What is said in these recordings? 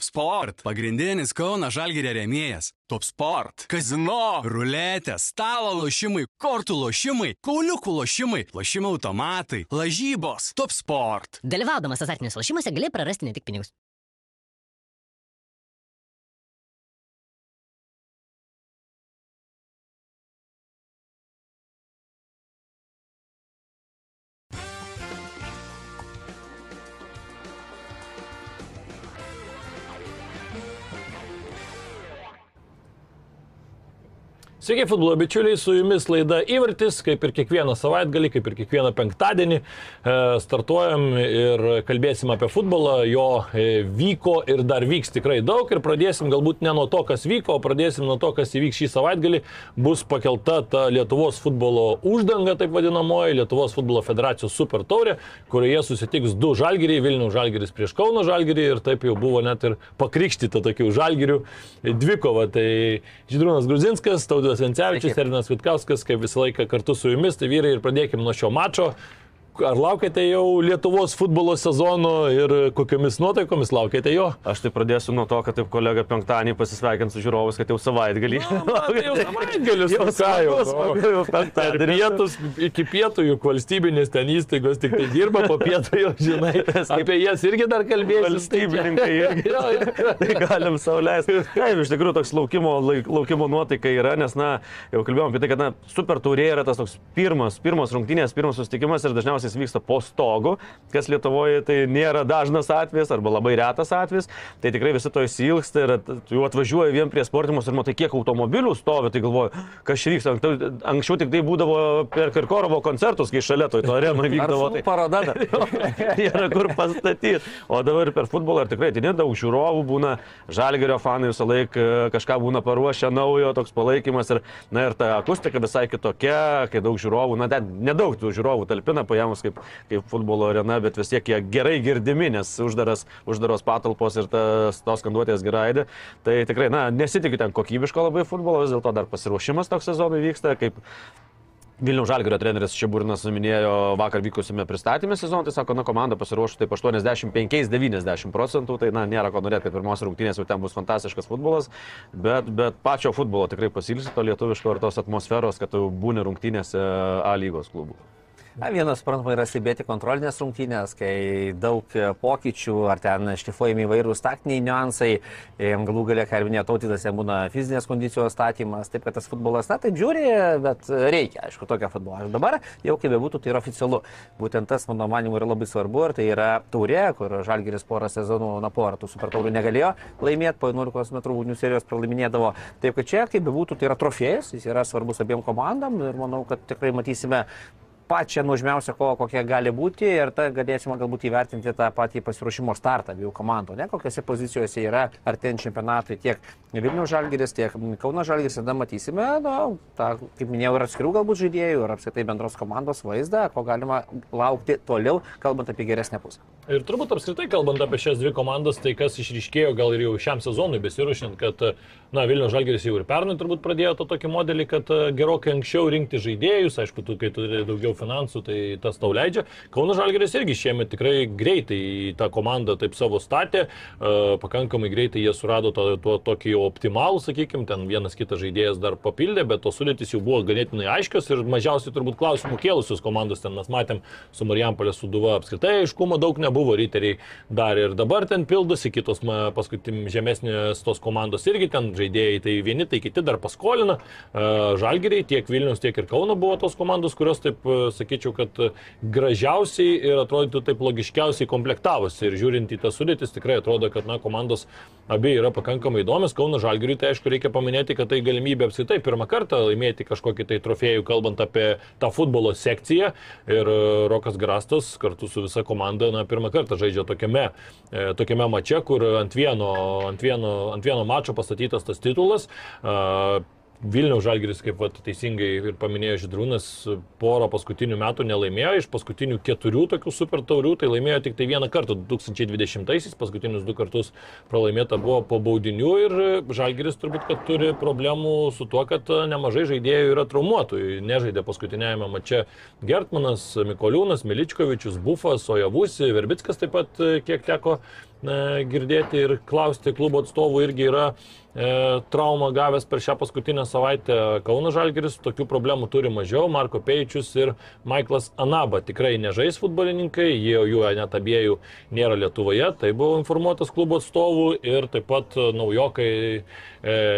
Top Sport. Pagrindinis Kauno Žalgirio rėmėjas. Top Sport. Kazino. Ruletė. Stalo lošimai. Kortų lošimai. Kauliukų lošimai. Lošimų automatai. Lažybos. Top Sport. Dalyvaudamas azartiniuose lošimuose gali prarasti ne tik pinigus. Sveiki, futbolo bičiuliai, su jumis laida Įvartis, kaip ir kiekvieną savaitgalį, kaip ir kiekvieną penktadienį. E, startuojam ir kalbėsim apie futbolą, jo e, vyko ir dar vyks tikrai daug ir pradėsim galbūt ne nuo to, kas vyko, o pradėsim nuo to, kas įvyks šį savaitgalį. Bus pakelta ta Lietuvos futbolo uždanga, taip vadinamoji, Lietuvos futbolo federacijos super taurė, kurioje susitiks du žalgiriai, Vilnių žalgiris prieš Kauno žalgirį ir taip jau buvo net ir pakrikštyta tokių žalgirių dvikova. Tai Žydrūnas Gruzinskas, Taudė Arvydas Encevičius, Ernas Vitkauskas, kaip visą laiką kartu su jumis, tai vyrai ir pradėkime nuo šio mačo. Ar laukite jau Lietuvos futbolo sezono ir kokiamis nuotaikomis laukite jo? Aš tai pradėsiu nuo to, kad taip kolega penktadienį pasisveikins su žiūrovus, kad jau savaitgalį. Na, tai jau savaitgalis, jau savaitgalis. Jau penktadienį. Pietus iki pietų juk valstybinės ten įstaigos tik tai dirba, po pietų jau žinai. Apie jas irgi dar kalbėsiu. Valstybininkai irgi. tai galim sauliaisti. Taip, iš tikrųjų toks laukimo, laukimo nuotaika yra, nes, na, jau kalbėjom apie tai, kad, na, super taurė yra tas toks pirmas, pirmas rungtynės, pirmas susitikimas ir dažniausiai dažniausiai vyksta po stogu, kas Lietuvoje tai nėra dažnas atvejis arba labai retas atvejis. Tai tikrai visi to įsilgsta ir jau atvažiuoja vien prie sportimus ir matai, kiek automobilių stovi, tai galvoju, kas čia vyksta. Anksčiau tik tai būdavo per Kirkorovo koncertus, kai šalia to arenoje vykdavo. Tai paroda. yra kur pastatyti. O dabar per futbolą ir tikrai ten daug žiūrovų būna, žalgerio fanai visą laiką kažką būna paruošę naujo, toks palaikymas ir, na, ir ta akustika visai kitokia, kai daug žiūrovų, na, ten nedaug tų žiūrovų talpina, paėmus kaip, kaip futbolo arena, bet vis tiek jie gerai girdimi, nes uždaras, uždaros patalpos ir tas, tos skanduotės geraidė. Tai tikrai, na, nesitikiu ten kokybiško labai futbolo, vis dėlto dar pasiruošimas toks sezonui vyksta, kaip Vilnių Žalgirio treneris Šiburinas minėjo vakar vykusime pristatymė sezoną, tai sako, na, komanda pasiruošus taip 85-90 procentų, tai, na, nėra ko norėti, kad pirmos rungtynės jau ten bus fantastiškas futbolas, bet, bet pačio futbolo tikrai pasilgsi to lietuviško ir tos atmosferos, kad tu būni rungtynėse A lygos klubų. Na, vienas, suprantama, yra stebėti kontrolinės rungtynės, kai daug e, pokyčių, ar ten štifuojami įvairūs taktiniai niuansai, galų galia, ką ir minėjo tautytas, jam būna fizinės kondicijos statymas, taip kad tas futbolas, na, taip žiūri, bet reikia, aišku, tokio futbolo. Ir dabar, jau kaip bebūtų, tai yra oficialu. Būtent tas, mano manimu, yra labai svarbu ir tai yra taurė, kur Žalgiris porą sezonų, na, porą tų super taurių negalėjo laimėti, po 11 m ūgnių serijos pralaiminėdavo. Taip kad čia, kaip bebūtų, tai yra trofėjas, jis yra svarbus abiem komandam ir manau, kad tikrai matysime pačią nuožmiausią kovą, kokia gali būti ir ta galėsime galbūt įvertinti tą patį pasiruošimo startą abiejų komandų, ne kokiose pozicijose yra artėjant čempionatai tiek Vilnių Žalgiris, tiek Kauno Žalgiris, tada matysime, na, tą, kaip minėjau, ir atskirų galbūt žaidėjų, ir apskritai bendros komandos vaizdą, ko galima laukti toliau, kalbant apie geresnę pusę. Ir turbūt apskritai kalbant apie šias dvi komandas, tai kas išryškėjo gal ir jau šiam sezonui besiruošiant, kad, na, Vilnių Žalgeris jau ir pernai turbūt pradėjo tą tokį modelį, kad gerokai anksčiau rinkti žaidėjus, aišku, tu, kai turi daugiau finansų, tai tas tau leidžia. Kauno Žalgeris irgi šiemet tikrai greitai tą komandą taip savo statė, pakankamai greitai jie surado to, to tokį jau optimalų, sakykime, ten vienas kitas žaidėjas dar papildė, bet tos sudėtis jau buvo ganėtinai aiškios ir mažiausiai turbūt klausimų kėlusios komandos ten mes matėm su Marijampolė suduva apskritai aiškumo daug nebuvo, riteriai dar ir dabar ten pildosi, kitos paskutim žemesnės tos komandos irgi ten žaidėjai, tai vieni, tai kiti dar paskolina. Žalgeriai tiek Vilnius, tiek ir Kauno buvo tos komandos, kurios taip sakyčiau, kad gražiausiai ir atrodytų taip logiškiausiai komplektavosi. Ir žiūrint į tas sudėtis, tikrai atrodo, kad na, komandos abi yra pakankamai įdomios. Kauno Žalgiriui tai aišku reikia paminėti, kad tai galimybė apskritai pirmą kartą laimėti kažkokį tai trofėjų, kalbant apie tą futbolo sekciją. Ir Rokas Grastas kartu su visa komanda na, pirmą kartą žaidžia tokiame, e, tokiame mače, kur ant vieno, ant, vieno, ant vieno mačo pastatytas tas titulas. Uh, Vilniaus Žalgiris, kaip vat, teisingai ir paminėjo Židrūnas, porą paskutinių metų nelaimėjo, iš paskutinių keturių tokių super taurių, tai laimėjo tik tai vieną kartą 2020-aisiais, paskutinius du kartus pralaimėta buvo po baudinių ir Žalgiris turbūt, kad turi problemų su tuo, kad nemažai žaidėjų yra traumuotų. Nežaidė paskutinėjame mače Gertmanas, Mikoliūnas, Miličkovičius, Bufas, Ojavusi, Verbickas taip pat kiek teko girdėti ir klausti klubo atstovų irgi yra e, traumą gavęs per šią paskutinę savaitę Kauno Žalgeris, tokių problemų turi mažiau, Marko Peičius ir Michaelas Anaba tikrai nežais futbolininkai, jie jų net abiejų nėra Lietuvoje, tai buvo informuotas klubo atstovų ir taip pat naujokai e,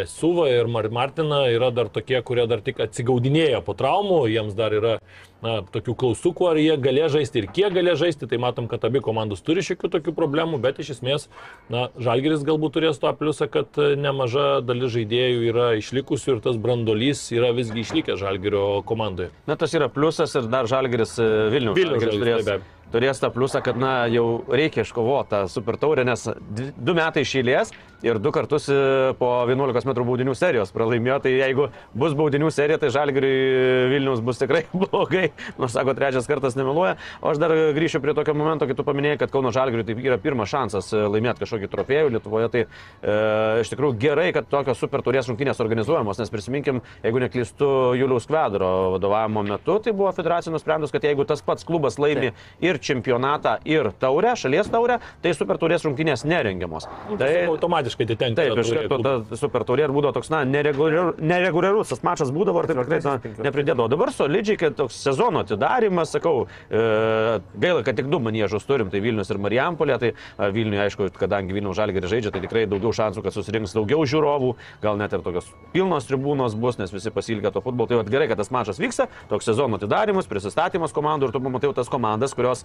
Suva ir Martina yra dar tokie, kurie dar tik atsigaudinėja po traumų, jiems dar yra na, tokių klaustukų, ar jie galės žaisti ir kiek galės žaisti, tai matom, kad abi komandos turi šiokių tokių problemų, bet iš esmės, na, Žalgeris galbūt turės to pliusą, kad nemažai nemaža dalis žaidėjų yra išlikusių ir tas brandolys yra visgi išlikęs Žalgerio komandoje. Na, tas yra pliusas ir dar Žalgeris e, Vilnius. Vilnius Žalgeris turės, turės tą pliusą, kad, na, jau reikia iškovoti tą super taurę, nes du metai išėlės ir du kartus e, po 11 m baudinių serijos pralaimėjo, tai jeigu bus baudinių serija, tai Žalgiriui Vilnius bus tikrai blogai, nors sako, trečias kartas nemeluoja. O aš dar grįšiu prie tokio momento, kai tu paminėjai, kad Kauno Žalgiriui tai yra pirmas šansas e, laimėti kažkokį trofėjų Lietuvoje, tai e, iš tikrųjų gerai, kad tokios super turės rungtynės organizuojamos, nes prisiminkim, jeigu neklystu Juliaus Kvedro vadovavimo metu, tai buvo federacija nusprendus, kad jeigu tas pats klubas laimi ir čempionatą, ir taurę, šalies taurę, tai super turės rungtynės nerengiamos. Nu, tai automatiškai atitenka. Taip, iš karto ta super taurė ir būdavo toks, na, nereguliarus tas mačas būdavo ir taip tikrai na, nepridėdavo. Dabar solidžiai, kad toks sezono atidarimas, sakau, e, gaila, kad tik du manėžus turim, tai Vilnius ir Marijampolė, tai Vilniuje, aišku, kadangi Vilnius žalgirį žaidžia, tai tikrai daugiau šansų, kad susirinks daugiau žiūrovų, gal net ir tokios pilnos tribūnos bus, nes visi pasilgė to futbolo. Tai gerai, kad tas mačas vyksta, toks sezono atidarimas, prisistatymas komandų ir tu pamatai tas komandas, kurios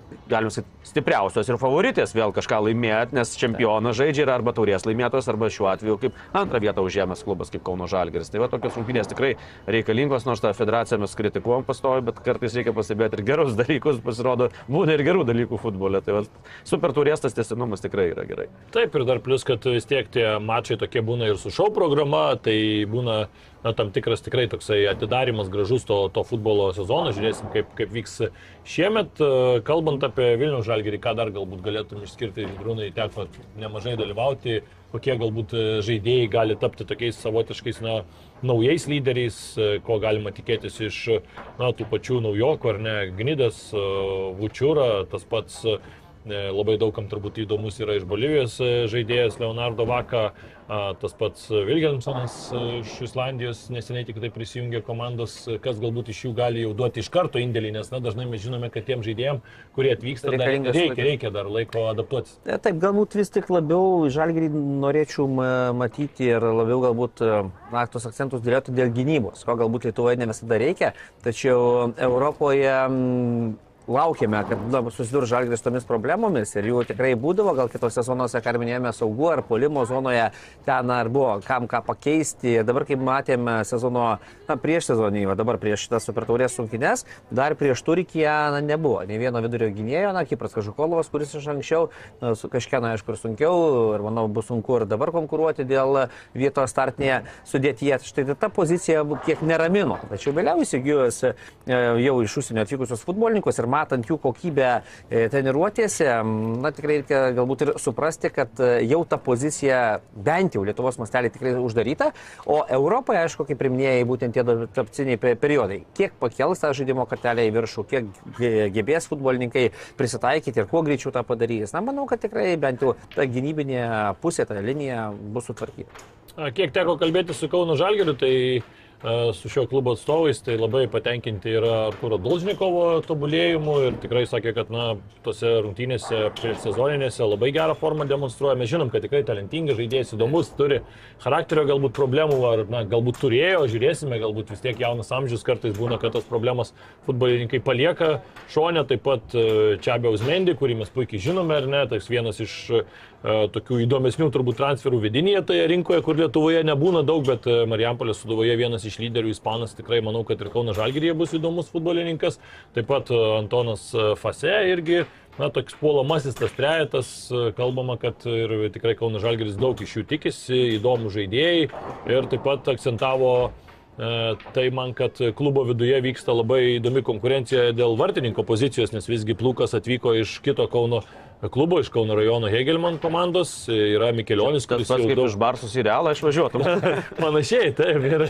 galim sakyti, stipriausios ir favoritės vėl kažką laimėti, nes čempionas žaidžia ir arba taurės laimėtos, arba šiuo atveju kaip antrą vietą užėmęs klubas kaip Kauno Žalgeris. Tai va tokios rungtynės tikrai reikalingos, nors tą federaciją mes kritikuom pastovi, bet kartais reikia pastebėti ir gerus dalykus, pasirodo, būna ir gerų dalykų futbole. Tai va, super taurės tas tesinumas tikrai yra gerai. Taip ir dar plus, kad vis tiek tie mačai tokie būna ir su šau programa, tai būna na, tam tikras tikrai toksai atidarimas gražus to, to futbolo sezono. Žiūrėsim, kaip, kaip vyks šiemet. Kalbant apie Vilnių žalgerį, ką dar galbūt galėtum išskirti, Grūnai teko nemažai dalyvauti, kokie galbūt žaidėjai gali tapti tokiais savotiškais, na, naujais lyderiais, ko galima tikėtis iš, na, tų pačių naujokų, ar ne, Gnidas, Vučiūra, tas pats labai daugam turbūt įdomus yra iš Bolivijos žaidėjas Leonardo Vaka, tas pats Vilgelmsonas iš Islandijos neseniai tik tai prisijungė komandos, kas galbūt iš jų gali jau duoti iš karto indėlį, nes na, dažnai mes žinome, kad tiem žaidėjim, kurie atvyksta, dar reikia, reikia dar laiko adaptuotis. E, taip, galbūt vis tik labiau žalgerį norėčiau matyti ir labiau galbūt na, tos akcentus dėlėtų dėl gynybos, ko galbūt Lietuvoje ne visada reikia, tačiau Europoje laukėme, kad na, susidurs žalgris tomis problemomis ir jų tikrai būdavo, gal kitose zonose, ką minėjome, saugu ar polimo zonoje ten ar buvo, kam ką pakeisti. Dabar, kaip matėme sezono, na, prieš sezonį, o dabar prieš šitas supertaurės sunkinės, dar prieš Turkiją na, nebuvo. Ne vieno vidurio gynėjo, na, Kipras Kažukolovas, kuris iš anksčiau, na, su kažkieno, aišku, ir sunkiau, ir manau, bus sunku ir dabar konkuruoti dėl vietos startinėje sudėtyje. Štai ta pozicija kiek neramino. Tačiau vėliau įsigijus e, jau iš užsienio atvykusius futbolininkus ir matant jų kokybę e, treniruotėse, na tikrai reikia galbūt ir suprasti, kad e, jau ta pozicija bent jau Lietuvos mastelį tikrai uždaryta, o Europoje, aišku, kaip priminėjai, būtent tie tapciniai periodai. Kiek pakels tą žaidimo kartelę į viršų, kiek gebės futbolininkai prisitaikyti ir kuo greičiau tą padarys. Na, manau, kad tikrai bent jau ta gynybinė pusė, ta linija bus sutvarkyta. Kiek teko kalbėti su Kauno Žalgeriu, tai su šio klubo atstovais, tai labai patenkinti yra Arturo Dolžnikovo tobulėjimu ir tikrai sakė, kad na, tose rungtynėse sezoninėse labai gerą formą demonstruoja. Mes žinom, kad tikrai talentingas žaidėjas, įdomus, turi charakterio galbūt problemų, ar na, galbūt turėjo, žiūrėsime, galbūt vis tiek jaunas amžius kartais būna, kad tos problemos futbolininkai palieka šonę, taip pat Čiabiaus Mendy, kurį mes puikiai žinome, ar ne, toks vienas iš E, tokių įdomesnių turbūt transferų vidinėje toje rinkoje, kur Lietuvoje nebūna daug, bet e, Marijampolės suduvoje vienas iš lyderių, Ispanas, tikrai manau, kad ir Kauno Žalgirėje bus įdomus futbolininkas. Taip pat e, Antonas Fase irgi, na, toks puolamasis tas trejetas, kalbama, kad ir tikrai Kauno Žalgiris daug iš jų tikisi, įdomų žaidėjai ir taip pat akcentavo Tai man, kad klubo viduje vyksta labai įdomi konkurencija dėl vartininko pozicijos, nes visgi Plukas atvyko iš kito Kauno klubo iš Kauno rajono Hegelman komandos, yra Mikelionis, kuris pats kaip daug... iš Barsus į Realą išvažiuotum. Panašiai, taip. Ir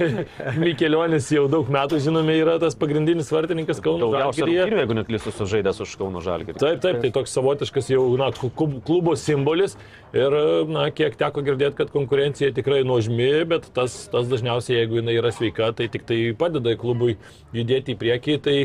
Mikelionis jau daug metų, žinome, yra tas pagrindinis vartininkas Kauno Žalgiryje. rungtynių, jeigu neklystu, sužaidęs už Kauno Žalgirį. Taip, taip, tai toks savotiškas jau na, klu- klubo simbolis ir, na, kiek teko girdėti, kad konkurencija tikrai nuožmi, bet tas, tas dažniausiai, jeigu jinai yra sveika, tai tik tai padeda klubui judėti į priekį. Tai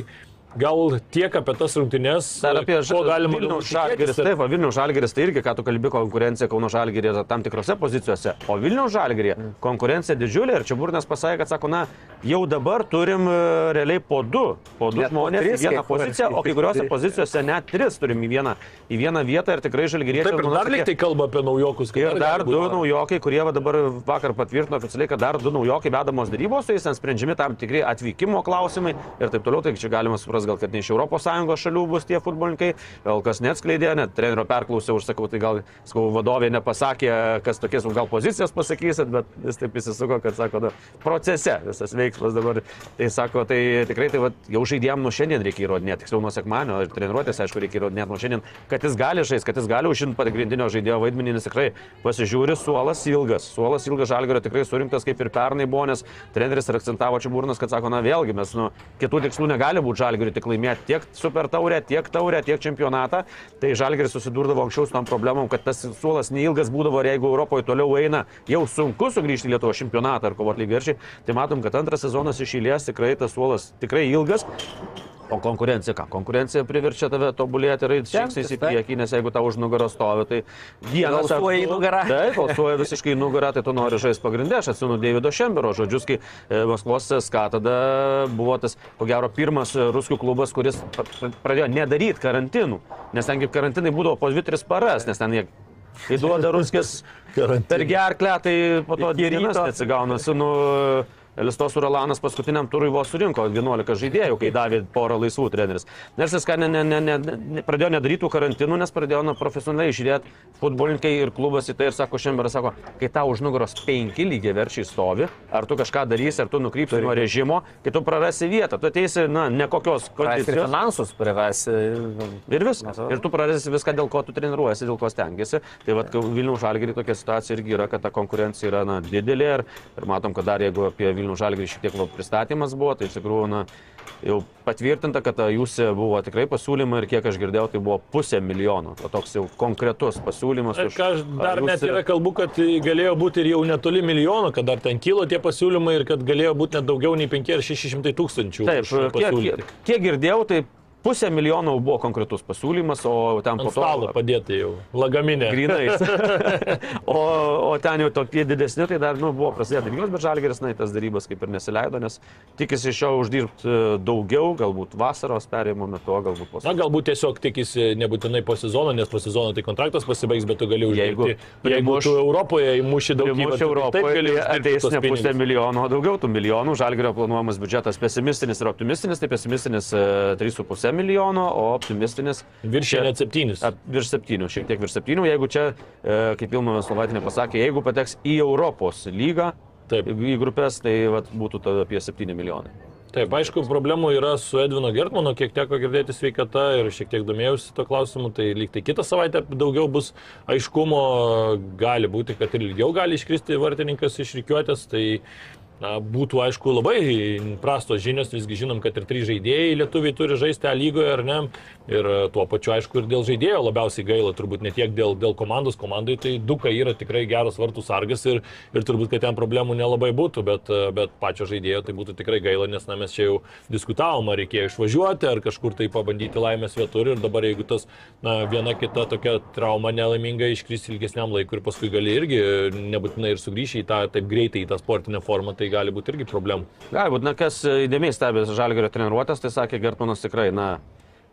gal tiek apie tas rungtynes, Dar apie Vilniaus tikėtis. Taip, va, Vilniaus žalgeris tai irgi, ką tu kalbi, konkurencija Kauno žalgerį yra tam tikrose pozicijose. O Vilniaus žalgerį konkurencija didžiulė ir čia Burnas pasakė, kad sako, na, jau dabar turim e, realiai po du, po du Net žmonės į tris, vieną kai kur. poziciją, o kai kuriuose pozicijose net tris turim į vieną, į vieną vietą ir tikrai žalgeriečiai. Taip, ir dar liktai kalba apie naujokus. kad Ir dar du naujokai, kurie va dabar vakar patvirtino oficialiai, kad dar du naujokai vedamos darybos, su jais sprendžiami tam tikri atvykimo klausimai ir taip toliau. Tai čia galima suprasti, gal kad ne iš ES šalių bus tie futbolininkai, gal kas neatskleidė, net trenerio perklausė, užsakau, tai gal sakau, vadovė nepasakė, kas tokias, gal pozicijas pasakysit, bet jis taip įsisuko, kad sako, na, procese visas veiksmas dabar. Tai sako, tai tikrai tai va, jau žaidėjom nuo šiandien reikia įrodinėti, tiksliau nuo sekmanio ir treniruotės, aišku, reikia įrodinėti nuo šiandien, kad jis gali žaisti, kad jis gali užimti pagrindinio žaidėjo vaidmenį, nes tikrai pasižiūri, suolas ilgas, suolas ilgas žalgerio tikrai surinktas kaip ir pernai buvo, nes treneris akcentavo čia burnas, kad sako, na vėlgi mes nu, kitų tikslų negali būti žalgeriui tik laimėti tiek super taurę, tiek taurę, tiek čempionatą. Tai žalgeris susidurdavo anksčiau su tom problemom, kad tas suolas neilgas būdavo ir jeigu Europoje toliau eina, jau sunku sugrįžti į Lietuvos čempionatą ar kovoti lygiai. Tai matom, kad antras sezonas iš eilės tikrai tas suolas tikrai ilgas. O konkurencija ką? Konkurencija priverčia tave tobulėti ir eiti žingsniais į priekį, nes jeigu tau už nugaros stovi, tai vienas ar Alsuoja į nugarą. Taip, alsuoja visiškai į nugarą, tai tu nori žaisti pagrindė. Aš atsimenu Davido Šembero žodžius, kai e, Maskvos SK tada buvo tas, ko gero, pirmas e, ruskių klubas, kuris pra- pra- pradėjo nedaryti karantinų. Nes ten kaip karantinai būdavo po 2-3 paras, nes ten jie įduoda ruskis per gerklę, tai po to dienas. Su, nu, Listos Uralanas paskutiniam turui vos surinko 11 žaidėjų, kai davė porą laisvų treneris. Nes jis ne, ne, ne, ne, ne, pradėjo nedaryti karantinų, nes pradėjo na, profesionaliai žiūrėti futbolininkai ir klubas į tai ir sako, šiandien sako, kai tau už nugaros penki lygiai verčiai stovi, ar tu kažką darysi, ar tu nukrypsi nuo režimo, kai tu prarasi vietą, tu ateisi, na, Prarasti ir kondicijos. finansus prarasi. Ir viskas. Ir tu prarasi viską, dėl ko tu treniruojasi, dėl ko stengiasi. Tai vad, Vilnių žalgerį tokia situacija irgi yra, kad ta konkurencija yra na, didelė ir, ir matom, kad dar jeigu apie Vilnių žalgerį šiek tiek va, pristatymas buvo, tai iš tikrųjų na, jau patvirtinta, kad jūs buvo tikrai pasiūlymai ir kiek aš girdėjau, tai buvo pusė milijono. O toks jau konkretus pasiūlymas. Už- aš dar ar jūs- net yra kalbų, kad galėjo būti ir jau netoli milijono, kad dar ten kilo tie pasiūlymai ir kad galėjo būti net daugiau nei 5 ar 600 tūkstančių. Taip, kiek, kiek, kiek girdėjau, tai pusė milijono buvo konkretus pasiūlymas, o ten po Ant to... stalo padėti jau, lagaminė. Grinais. o, o ten jau tokie didesni, tai dar nu, buvo prasidėję darybos, bet Žalgeris, na, tas darybas kaip ir nesileido, nes tikisi iš jo uždirbti e, daugiau, galbūt vasaros perėjimo metu, galbūt po Na, galbūt tiesiog tikisi nebūtinai po sezono, nes po sezono tai kontraktas pasibaigs, bet tu gali Jeigu uždirbti. Jeigu primuš- tu Europoje įmuši daug įvarčių, tai Europoje, tai ateis ne pusė milijono, o daugiau tų milijonų. Žalgerio planuojamas biudžetas pesimistinis ir optimistinis, tai pesimistinis e, 3,5 milijono, o optimistinis septynis. Ap- Virš septynių, šiek tiek virš septynių. Jeigu čia, e, kaip Vilma Slovatinė pasakė, jeigu pateks į Europos lygą, Taip. į grupės, tai vat, būtų tada apie 7 milijonai. Taip, aišku, problemų yra su Edvino Gertmano, kiek teko girdėti sveikata ir šiek tiek domėjausi to klausimu, tai lyg tai kitą savaitę daugiau bus aiškumo, gali būti, kad ir ilgiau gali iškristi vartininkas iš rykiuotės, tai na, būtų aišku labai prastos žinios, visgi žinom, kad ir trys žaidėjai lietuviai turi žaisti lygoje, ar ne, ir e, tuo pačiu aišku ir dėl žaidėjo labiausiai gaila, turbūt ne tiek dėl, dėl komandos, komandai tai Duka yra tikrai geras vartų sargas ir, ir turbūt, kad ten problemų nelabai būtų, bet, e, bet pačio žaidėjo tai būtų tikrai gaila, nes na, mes čia jau diskutavom, ar reikėjo išvažiuoti, ar kažkur tai pabandyti laimės vietur. Ir dabar jeigu tas na, viena kita tokia trauma nelaiminga iškris ilgesniam laikui ir paskui gali irgi nebūtinai ir sugrįžti į tą taip greitai į tą sportinę formą, tai gali būti irgi problemų. Gali būt, na kas įdėmiai stebės Žalgerio treniruotės, tai sakė Gertmanas tikrai, na,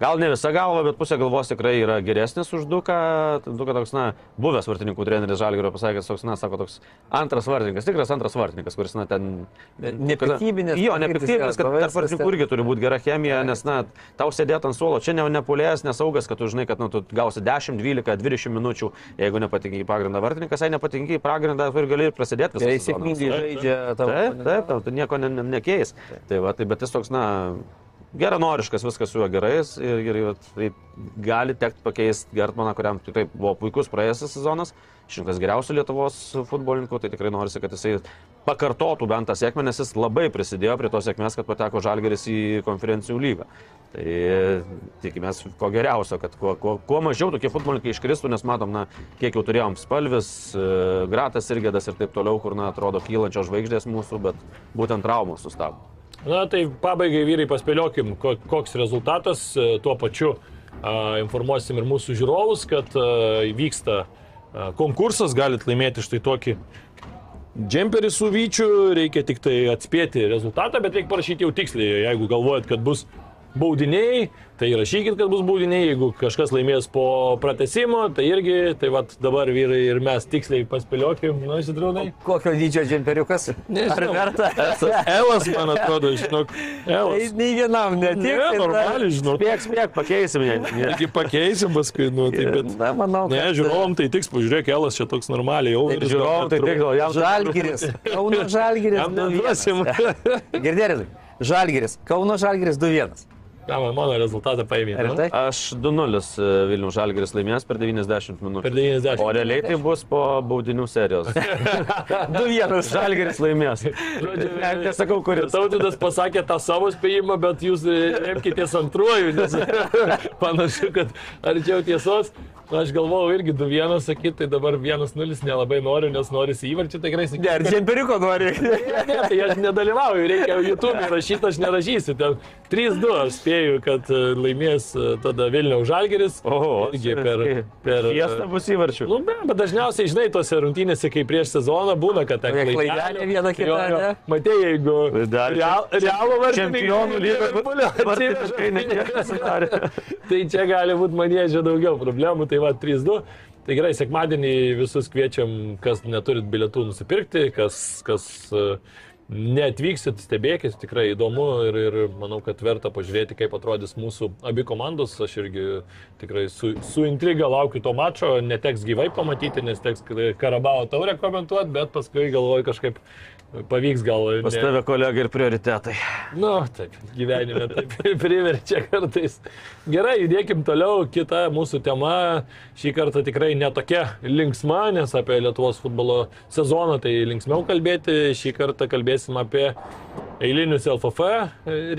gal ne visa galva, bet pusė galvos tikrai yra geresnis už Duką. Duka toks, na, buvęs vartininkų treneris Žalgerio pasakė, toks, na, sako, toks antras vartininkas, tikras antras vartininkas, kuris, na, ten... Nepiktybinis, Jo, nepiktybinis, kad tarp vartininkų irgi turi būti gera chemija, nes, na, tau sėdėti ant suolo, čia ne nepulės, nesaugas, kad tu žinai, kad, na, tu gausi 10, 12, 20 minučių, jeigu nepatinki į pagrindą vartininkas, jei nepatinki į pagrindą, tu ir gali ir prasidėti visą sezoną. sėkmingai žaidžia tavo. Taip, taip, tau nieko ne, ne, nekeis. Tai va, tai bet jis toks, na, geranoriškas viskas su juo gerais ir, ir, ir tai gali tekti pakeisti Gertmaną, kuriam tikrai buvo puikus praėjusias sezonas, išrinktas geriausių Lietuvos futbolininkų, tai tikrai norisi, kad jisai pakartotų bent tą sėkmę, nes jis labai prisidėjo prie tos sėkmės, kad pateko Žalgeris į konferencijų lygą. Tai tikimės ko geriausio, kad kuo, kuo, kuo mažiau tokie futbolininkai iškristų, nes matom, na, kiek jau turėjom spalvis, e, gratas ir gėdas ir taip toliau, kur, na, atrodo kylančios žvaigždės mūsų, bet būtent traumos sustabdo. Na tai pabaigai vyrai paspėliokim, ko- koks rezultatas, e, tuo pačiu a, informuosim ir mūsų žiūrovus, kad a, vyksta konkursas, galit laimėti štai tokį džemperį su vyčiu, reikia tik tai atspėti rezultatą, bet reikia parašyti jau tiksliai, jeigu galvojat, kad bus baudiniai, tai rašykit, kad bus baudiniai, jeigu kažkas laimės po pratesimo, tai irgi, tai vad dabar vyrai ir mes tiksliai paspėliokim, nu, įsitraunai. Kokio dydžio džemperiukas? Ar verta? Elas, man atrodo, žinok, Tai Elas. nei vienam netik. Ne, normaliai, žinok. Spėk, spėk, pakeisim. Ne, ne. Taigi pakeisim paskui, nu, tai bet... Na, manau, Ne, kad- žiūrovom, tai tiks, pažiūrėk, Elas čia toks normaliai, jau žiūrovom, tai tik gal jam. Žalgiris. Kauno Žalgiris. Jam 2-1. neduosim. Girdėri? Žalgiris. Kauno Žalgiris 2-1. Ką man mano rezultatą paėmė? Ar tai? Aš 2-0 Vilnių Žalgeris laimės per 90 minučių. Per 90. O realiai tai bus po baudinių serijos. 2-1. Žalgeris laimės. Žodžiu, Net nesakau, kuris. Tautidas pasakė tą savo spėjimą, bet jūs remkitės antruoju, nes panašu, kad arčiau tiesos. Aš galvojau irgi 2-1 sakyti, tai dabar 1-0 nelabai noriu, nes norisi įvarčių, tai tikrai sakyti. Ne, ar džemperiuko nori? Ne, ne, tai aš nedalyvauju, reikia YouTube rašyti, aš nerašysiu. Ten 3-2 aš spėju, kad e, laimės e, tada Vilniaus Žalgeris. O, irgi per... per Fiesta bus įvarčių. Nu, be, bet dažniausiai, žinai, tose rungtynėse, kai prieš sezoną būna, kad ten klaidelė viena kita, ne? Matė, jeigu Dar real, realų Čempionų vartininkai nesudarė. Tai čia gali būti manėžė daugiau problemų, tai va 3-2. Tai gerai, sekmadienį visus kviečiam, kas neturit bilietų nusipirkti, kas, kas e, neatvyksit, stebėkit, tikrai įdomu ir, ir manau, kad verta pažiūrėti, kaip atrodys mūsų abi komandos. Aš irgi tikrai su, su intriga laukiu to mačo, neteks gyvai pamatyti, nes teks Karabao taurę komentuoti, bet paskui galvoju kažkaip pavyks gal. Pas ne- tave kolega ir prioritetai. Nu, taip, gyvenime taip priverčia kartais. Gerai, judėkim toliau. Kita mūsų tema šį kartą tikrai netokia linksma, nes apie Lietuvos futbolo sezoną tai linksmiau kalbėti. Šį kartą kalbėsim apie eilinius LFF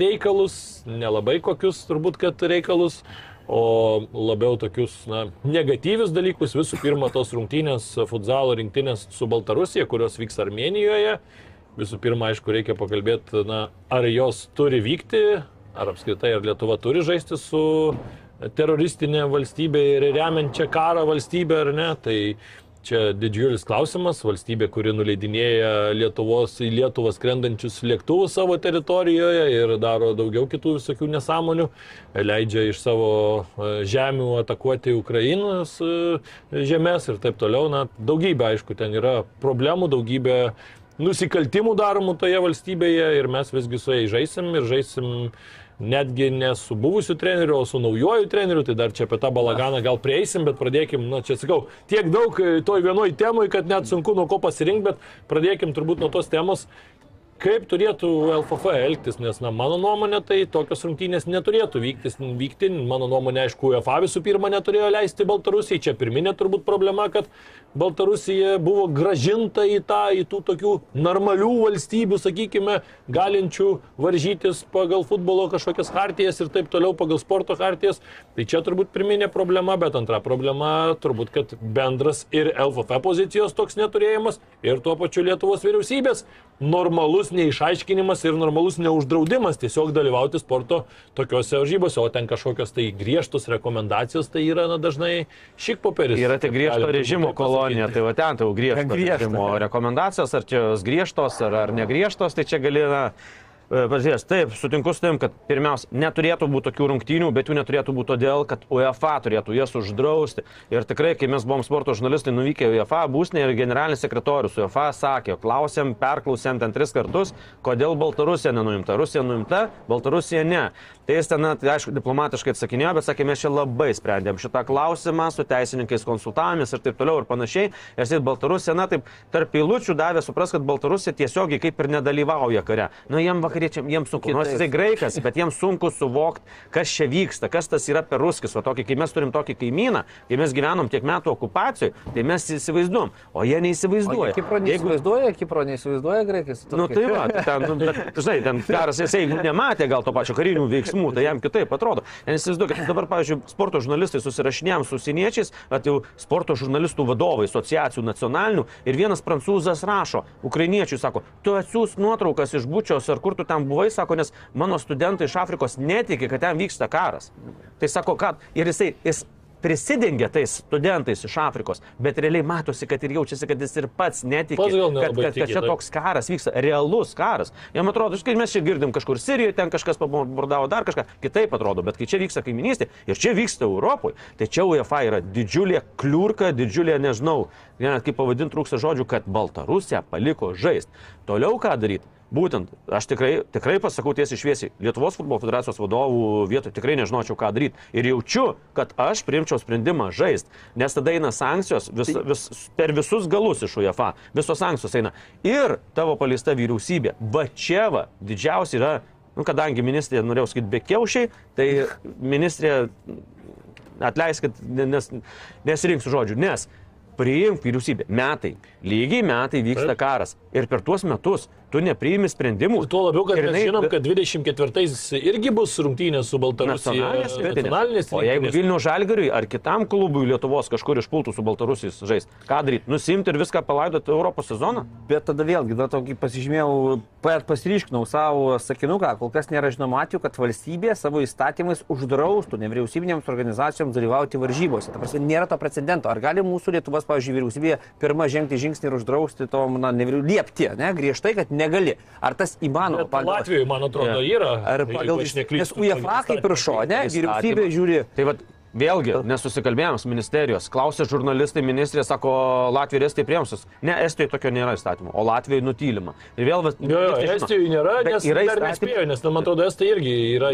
reikalus, nelabai kokius turbūt, kad reikalus. O labiau tokius na, negatyvius dalykus. Visų pirma, tos rungtynės, futzalo rinktinės su Baltarusija, kurios vyks Armenijoje. Visų pirma, aišku, reikia pakalbėti, na, ar jos turi vykti, ar apskritai, ar Lietuva turi žaisti su teroristinė valstybė ir remiančia karą valstybė, ar ne. Tai čia didžiulis klausimas. Valstybė, kuri nuleidinėja Lietuvos į Lietuvą skrendančius lėktuvus savo teritorijoje ir daro daugiau kitų visokių nesąmonių, leidžia iš savo e, žemių atakuoti Ukrainos e, žemės ir taip toliau. Na, daugybė, aišku, ten yra problemų, daugybė nusikaltimų daromų toje valstybėje ir mes visgi su jais žaisim ir žaisim netgi ne su buvusiu treneriu, o su naujoju treneriu, tai dar čia apie tą balaganą gal prieisim, bet pradėkim, na čia sakau, tiek daug e, toj vienoj temui, kad net sunku nuo ko pasirinkti, bet pradėkim turbūt nuo tos temos, Kaip turėtų LFF elgtis, nes, na, mano nuomonė, tai tokios rungtynės neturėtų vyktis, vykti. Mano nuomonė, aišku, UEFA visų pirma neturėjo leisti Baltarusijai. Čia pirminė turbūt problema, kad Baltarusija buvo gražinta į tą, į tų tokių normalių valstybių, sakykime, galinčių varžytis pagal futbolo kažkokias hartijas ir taip toliau, pagal sporto hartijas. Tai čia turbūt pirminė problema, bet antra problema turbūt, kad bendras ir LFF pozicijos toks neturėjimas ir tuo pačiu Lietuvos vyriausybės normalus neišaiškinimas ir normalus neuždraudimas tiesiog dalyvauti sporto tokiuose varžybose, o ten kažkokios tai griežtos rekomendacijos, tai yra na, dažnai šik popieris. Yra tik griežto režimo taip kolonija, tai va ten tai jau griežto, Griežta. režimo rekomendacijos, ar čia jos griežtos, ar, ar negriežtos, tai čia gali, na, pažiūrės, taip, sutinku su tim, kad pirmiausia, neturėtų būti tokių rungtynių, bet jų neturėtų būti todėl, kad UEFA turėtų jas uždrausti. Ir tikrai, kai mes buvom sporto žurnalistai nuvykę į UEFA būsnę ir generalinis sekretorius UEFA sakė, klausėm, perklausėm ten tris kartus, kodėl Baltarusija nenuimta. Rusija nuimta, Baltarusija ne. Tai jis ten, tai aišku, diplomatiškai atsakinėjo, bet sakė, mes čia labai sprendėm šitą klausimą, su teisininkais konsultavomės ir taip toliau ir panašiai. Ir jis Baltarusija, na, taip, tarp eilučių davė supras, kad Baltarusija tiesiogiai kaip ir nedalyvauja kare. Nu, jiem vakariečiam, jiems sunku, nors jisai graikas, bet jiems sunku suvokti, kas čia vyksta, kas tas yra per ruskis, o tokį, kai mes turim tokį kaimyną, kai mes gyvenom tiek metų okupacijoje, tai mes įsivaizduom, o jie neįsivaizduoja. O Kipro neįsivaizduoja, Jeigu... Kipro neįsivaizduoja graikas. Nu, tai va, ten, nu, bet, žinai, ten karas, jisai nematė gal to pačio karinių veiksmų veiksmų, tai jam kitaip atrodo. Nes įsivaizduokit, dabar, pavyzdžiui, sporto žurnalistai susirašinėjom su užsieniečiais, at jau sporto žurnalistų vadovai, asociacijų nacionalinių ir vienas prancūzas rašo, ukrainiečiui sako, tu atsiūs nuotraukas iš bučios ar kur tu ten buvai, sako, nes mano studentai iš Afrikos netiki, kad ten vyksta karas. Tai sako, kad ir jisai, jis prisidengia tais studentais iš Afrikos, bet realiai matosi, kad ir jaučiasi, kad jis ir pats netiki, kad, kad, kad tiki, čia toks karas vyksta, realus karas. Jam atrodo, kai mes čia girdim kažkur Sirijoje, ten kažkas pabordavo dar kažką, kitaip atrodo, bet kai čia vyksta kaiminystė ir čia vyksta Europoje, tai čia UEFA yra didžiulė kliurka, didžiulė, nežinau, net kaip pavadinti trūksta žodžių, kad Baltarusija paliko žaisti. Toliau ką daryti? Būtent, aš tikrai, tikrai pasakau tiesiai šviesiai, Lietuvos futbolo federacijos vadovų vietoje tikrai nežinočiau, ką daryti. Ir jaučiu, kad aš priimčiau sprendimą žaisti, nes tada eina sankcijos vis, vis, per visus galus iš UEFA. Visos sankcijos eina. Ir tavo paleista vyriausybė. Va čia va, didžiausia yra, nu, kadangi ministrė, norėjau sakyti, be kiaušiai, tai ministrė, atleiskit, nes, nesirinksiu žodžių, nes priimk vyriausybę. Metai, lygiai metai vyksta karas. Ir per tuos metus tu nepriimi sprendimų. Tuo labiau, kad Ir mes jinai- žinom, kad 24-ais irgi bus rungtynės su Baltarusija. Nacionalinės rinktinės. nacionalinės O jeigu. Vilnių Žalgiriui ar kitam klubui Lietuvos kažkur išpultų su Baltarusijais žais, ką daryti? Nusimti ir viską palaidoti Europos sezoną? Bet tada vėlgi, dar tokį pasižymėjau, pa- pasiryškinau savo sakinuką, kol kas nėra žinoma atveju, kad valstybė savo įstatymais uždraustų nevyriausybinėms organizacijoms dalyvauti varžybose. Ta prasme, nėra to precedento. Ar gali mūsų Lietuvos, pavyzdžiui, vyriausybė pirmą žengti žingsnį ir uždrausti tom, na, nevyriau... liepti, ne, griežtai, kad negali. Ar tas įmanoma? Bet Latvijoje, man atrodo, yra. Ar pagal... aš neklystu, Nes UEFA kaip ir šone, Įstatymą. vyriausybė žiūri Tai vad, vėlgi, nesusikalbėjom su ministerijos. Klausė žurnalistai, ministrė sako, Latvija ir Estija priemsus. Ne, Estijoje tokio nėra įstatymo, o Latvijoje nutylima. Ir vėl, vat, Jo, jo. Estijoje nėra, nes yra dar nespėjo, nes, man atrodo, Estai irgi yra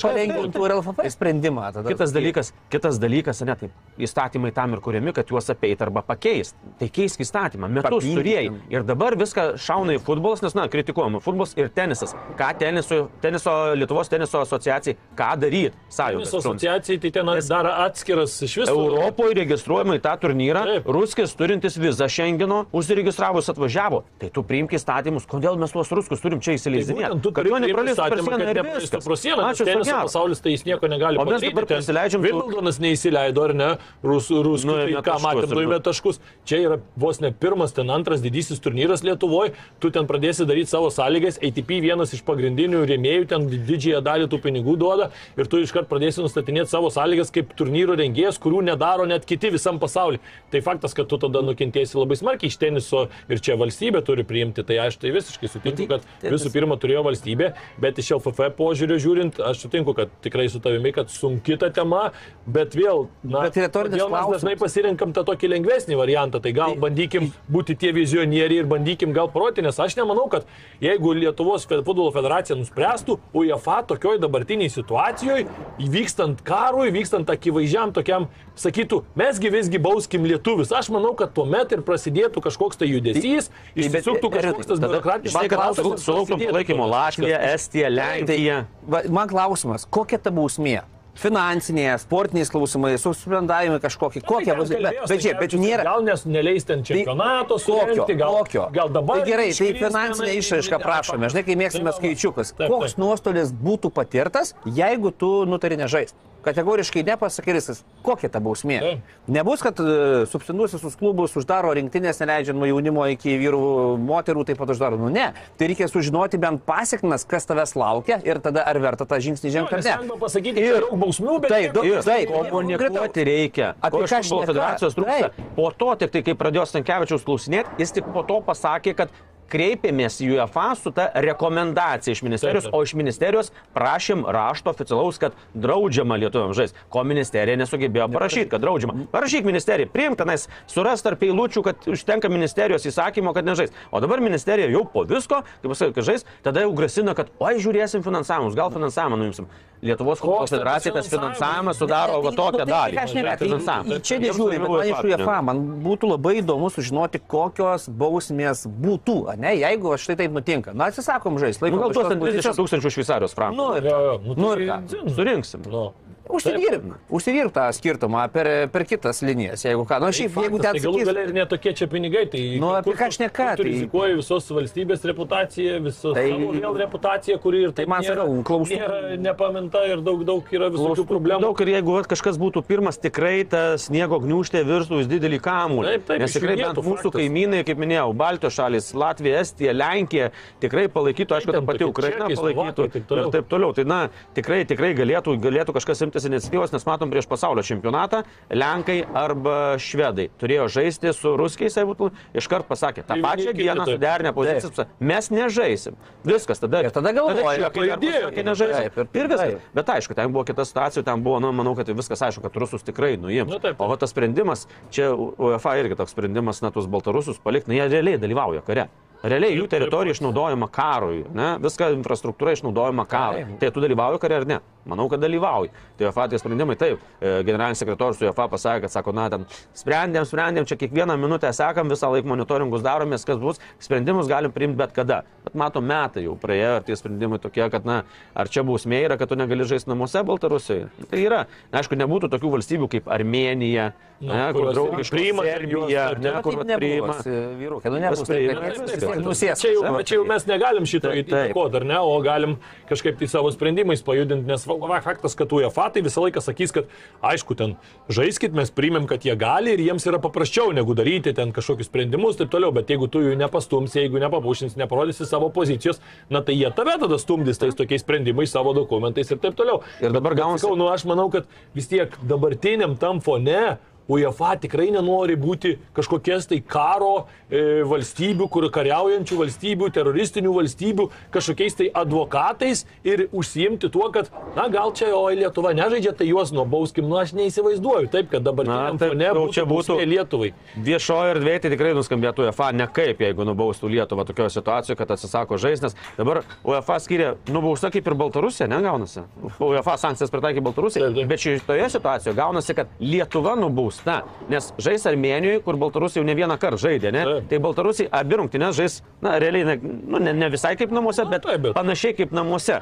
palengvintų ir LFF sprendimą. Tada. Kitas dalykas, kitas dalykas, ne taip, įstatymai tam ir kuriami, kad juos apeit arba pakeist. Tai keisk įstatymą, metus Papildyti. turėjai. Ir dabar viską šauna į futbolas, nes, na, kritikuojama futbolas ir tenisas. Ką teniso, teniso Lietuvos teniso asociacijai, ką daryti? Sąjungos. asociacijai tai ten daro atskiras iš viso. Europoje registruojama į tą turnyrą, Taip. ruskis turintis vizą Šengeno, užsiregistravus atvažiavo. Tai tu priimk įstatymus, kodėl mes tuos ruskus turim čia Tai įsileidinėti. būtent tu turi priimti įstatymą, kad ir nepraleistų pro sieną. Ačiū, Teniso pasaulis tai jis nieko negali O mes dabar prisileidžiam Wimbledonas neįsileido, ar ne? Rusų, rusų, Nuėmė tai ką matėm, nuėmė taškus. Čia yra vos ne pirmas, ten antras didysis turnyras Lietuvoje. Tu ten pradėsi daryti savo sąlygas. ATP vienas iš pagrindinių rėmėjų ten didžiąją dalį tų pinigų duoda. Ir tu iškart pradėsi nustatinėti savo sąlygas kaip turnyro rengėjas, kurių nedaro net kiti visam pasauliu. Tai faktas, kad tu tada nukentėsi labai smarkiai iš teniso ir čia valstybė turi priimti. Tai aš tai visiškai sutinku, kad visų pirma turėjo valstybė, bet iš LFF požiūrio žiūrint, aš sutinku, kad tikrai su tavimi, kad sunki ta tema, bet vėl, na, Bet kodėl mes dažnai pasirinkam tą tokį lengvesnį variantą, tai gal bandykim būti tie vizionieriai ir bandykim gal proti, nes aš nemanau, kad jeigu Lietuvos futbolo federacija nuspręstų, UEFA tokioj dabartiniai situacijoje, įvykstant karui, vykstant akivaizdžiam tokiam, sakytų, mesgi visgi bauskim lietuvius. Aš manau, kad tuomet ir prasidėtų kažkoks tai judesys, bet- išsisuktų Erinai, kažkoks tas žinai, kad klausimas, sulauktum palaikymo. Latvija, Estija, Lenkija. Va, man klausimas, kokia ta bausmė? Finansinė, sportiniais klausimai, suspendavimai kažkokie, kokie bus. Bet, bet, žiūrėk, bet nėra. Gal nes neleis ten čempionato Kokio, surengti, gal, kokio. gal dabar. Tai gerai, tai finansinė išraiška prašome. Žinai, kai Tai skaičiukas. taip, Koks nuostolis būtų patirtas, jeigu tu nutari nežaisti? Kategoriškai nepasakai viskas. Kokia ta bausmė? Taip. Nebus, kad uh, subsidijuos visus klubus uždaro rinktinės, neleidžia nuo jaunimo iki vyrų, moterų taip pat uždaro. Nu ne. Tai reikia sužinoti bent pasiekmes, kas tavęs laukia ir tada ar verta tą žingsnį žengti ar ne. lengva pasakyti, Ir- ir daug bausmių, bet Taip, daug- taip. Komunikuoti reikia. Apie ką šneka? federacijos trūksta. Po to, tik tai kai pradėjo Stankievičiaus klausinėti, jis tik po to pasakė, kad kreipėmės į UEFA su ta rekomendacija iš ministerijos, Taip, taip. o iš ministerijos prašym rašto oficialaus, kad draudžiama lietuviams žaisti. Ko ministerija nesugebėjo parašyti, kad draudžiama. Parašyk ministerijai, priimk tenais, suras tarp eilučių, kad užtenka ministerijos įsakymo, kad nežais. O dabar ministerija jau po visko, kaip pasakė, kad žais, tada jau grasina, kad oi žiūrėsim finansavimus, gal finansavimą nuimsim. Lietuvos futbolo federacija tas finansavimas sudaro va tokią dalį. Tai, ką aš ne, tai, Finansavimą. į čia nežiūriu, bet man iš UEFA, man būtų labai įdomu sužinoti, kokios bausmės būtų, ne, jeigu štai taip nutinka. Na, atsisakom žaisti, Nu, gal tuos kažkokios ten 30 pozicijos. tūkstančių šveicarijos frankų. Nu, ir Jo, jo, nu, Nu tai ir ką? dzin. Surinksim. Nu. Užsidirb, užsidirb tą skirtumą per, per kitas linijas, jeigu ką. Na, šiaip, jeigu ten tai galų galia ir netokie čia pinigai, tai... Nu, apie ką kur Tu tai- rizikuoji visos valstybės reputaciją, visos Tai- tai, vėl reputaciją, kuri ir Tai man sakau, klausau. nėra nepaminta ir daug, daug yra visokių problemų. Daug ir jeigu vat, kažkas būtų pirmas, tikrai tas sniego gniužtė virstų į didelį kamuolį. Taip, taip, Nes tikrai bent mūsų faktas. kaimynai, kaip minėjau, Baltijos šalis, Latvija, Estija, Lenkija tikrai palaikytų, aišku, ta pati Ukraina palaikytų ir taip toliau. Tai na, tikrai, tikrai galėtų, galėtų kažkas imtis iniciatyvos, nes matom prieš pasaulio čempionatą, Lenkai arba Švedai turėjo žaisti su ruskiais, jeigu būtų, iškart pasakė, tą pačią dieną suderinę pasakė, mes nežaisim. Viskas, tada. Ir tada galvoja, slovakai nežaisim. Taip, ir- Ir viskas. taip. Bet aišku, ten buvo kita situacija, ten buvo, nu, manau, kad tai viskas aišku, kad rusus tikrai nuims. Nu. O tas sprendimas, čia UEFA irgi toks sprendimas, na, tuos baltarusus palikti, na, jie realiai dalyvauja kare. Realiai jų teritorija išnaudojama karui, ne? Viską infrastruktūra išnaudojama karui. Tai tu dalyvauji kare ar ne? Manau, kad dalyvauji. Tai UEFA tie sprendimai, taip, e, generalinis sekretorius UEFA pasakė, kad sako, na, ten sprendėm, sprendėm, čia kiekvieną minutę sekam, visą laiką monitoringus daromės, kas bus, sprendimus galim priimti bet kada. Bet matom, metai jau praėjo ir tie sprendimai tokie, kad, na, ar čia bausmė yra, kad tu negali žaisti namuose Baltarusijoje. Tai yra, na, aišku, nebūtų tokių valstybių kaip Armenija, Nu, ne, kur draugiškai priima Serbija, juos, ne, kur priima. Vyrukai, nu nebus. priima, Nusės. Čia jau, čia jau mes negalim šito įtakoti, ar ne, o galim kažkaip tai savo sprendimais pajudinti, nes va, faktas, kad UEFA tai visą laiką sakys, kad aišku, ten žaiskit, mes priimėm, kad jie gali ir jiems yra paprasčiau negu daryti ten kažkokius sprendimus ir taip toliau, bet jeigu tu jų nepastumsi, jeigu nepapušins, neparodysi savo pozicijos, na tai jie tave tada stumdys tais tokiais sprendimais, savo dokumentais ir taip toliau. Ir dabar gaunasi- sakau, nu, aš manau, kad vis tiek dabartiniam tam fone UEFA tikrai nenori būti kažkokias tai karo e, valstybių, kur kariaujančių valstybių, teroristinių valstybių, kažkokiais tai advokatais ir užsiimti tuo, kad, na gal čia, o Lietuva nežaidžia, tai juos nubauskim, nu aš neįsivaizduoju taip, kad dabartiniam Na, taip, jau būtų čia būtų- Lietuvai. Viešoje erdvėje tai tikrai nuskambėtų UEFA ne kaip, jeigu nubaustų Lietuvą tokioje situacijoje, kad atsisako žaisti, nes dabar UEFA skiria nubausta kaip ir Baltarusija, negaunasi. UEFA sankcijas pritaikė Baltarusija, bet šitoje situacijoje gaunasi, kad Lietuva nubausta, nes žais Armenijoje, kur Baltarusija jau ne vieną kartą žaidė, ne? Taip. Tai Baltarusija abi rungtynės žais, na, realiai, ne, nu, ne, ne visai kaip namuose, bet, taip, bet- panašiai kaip namuose.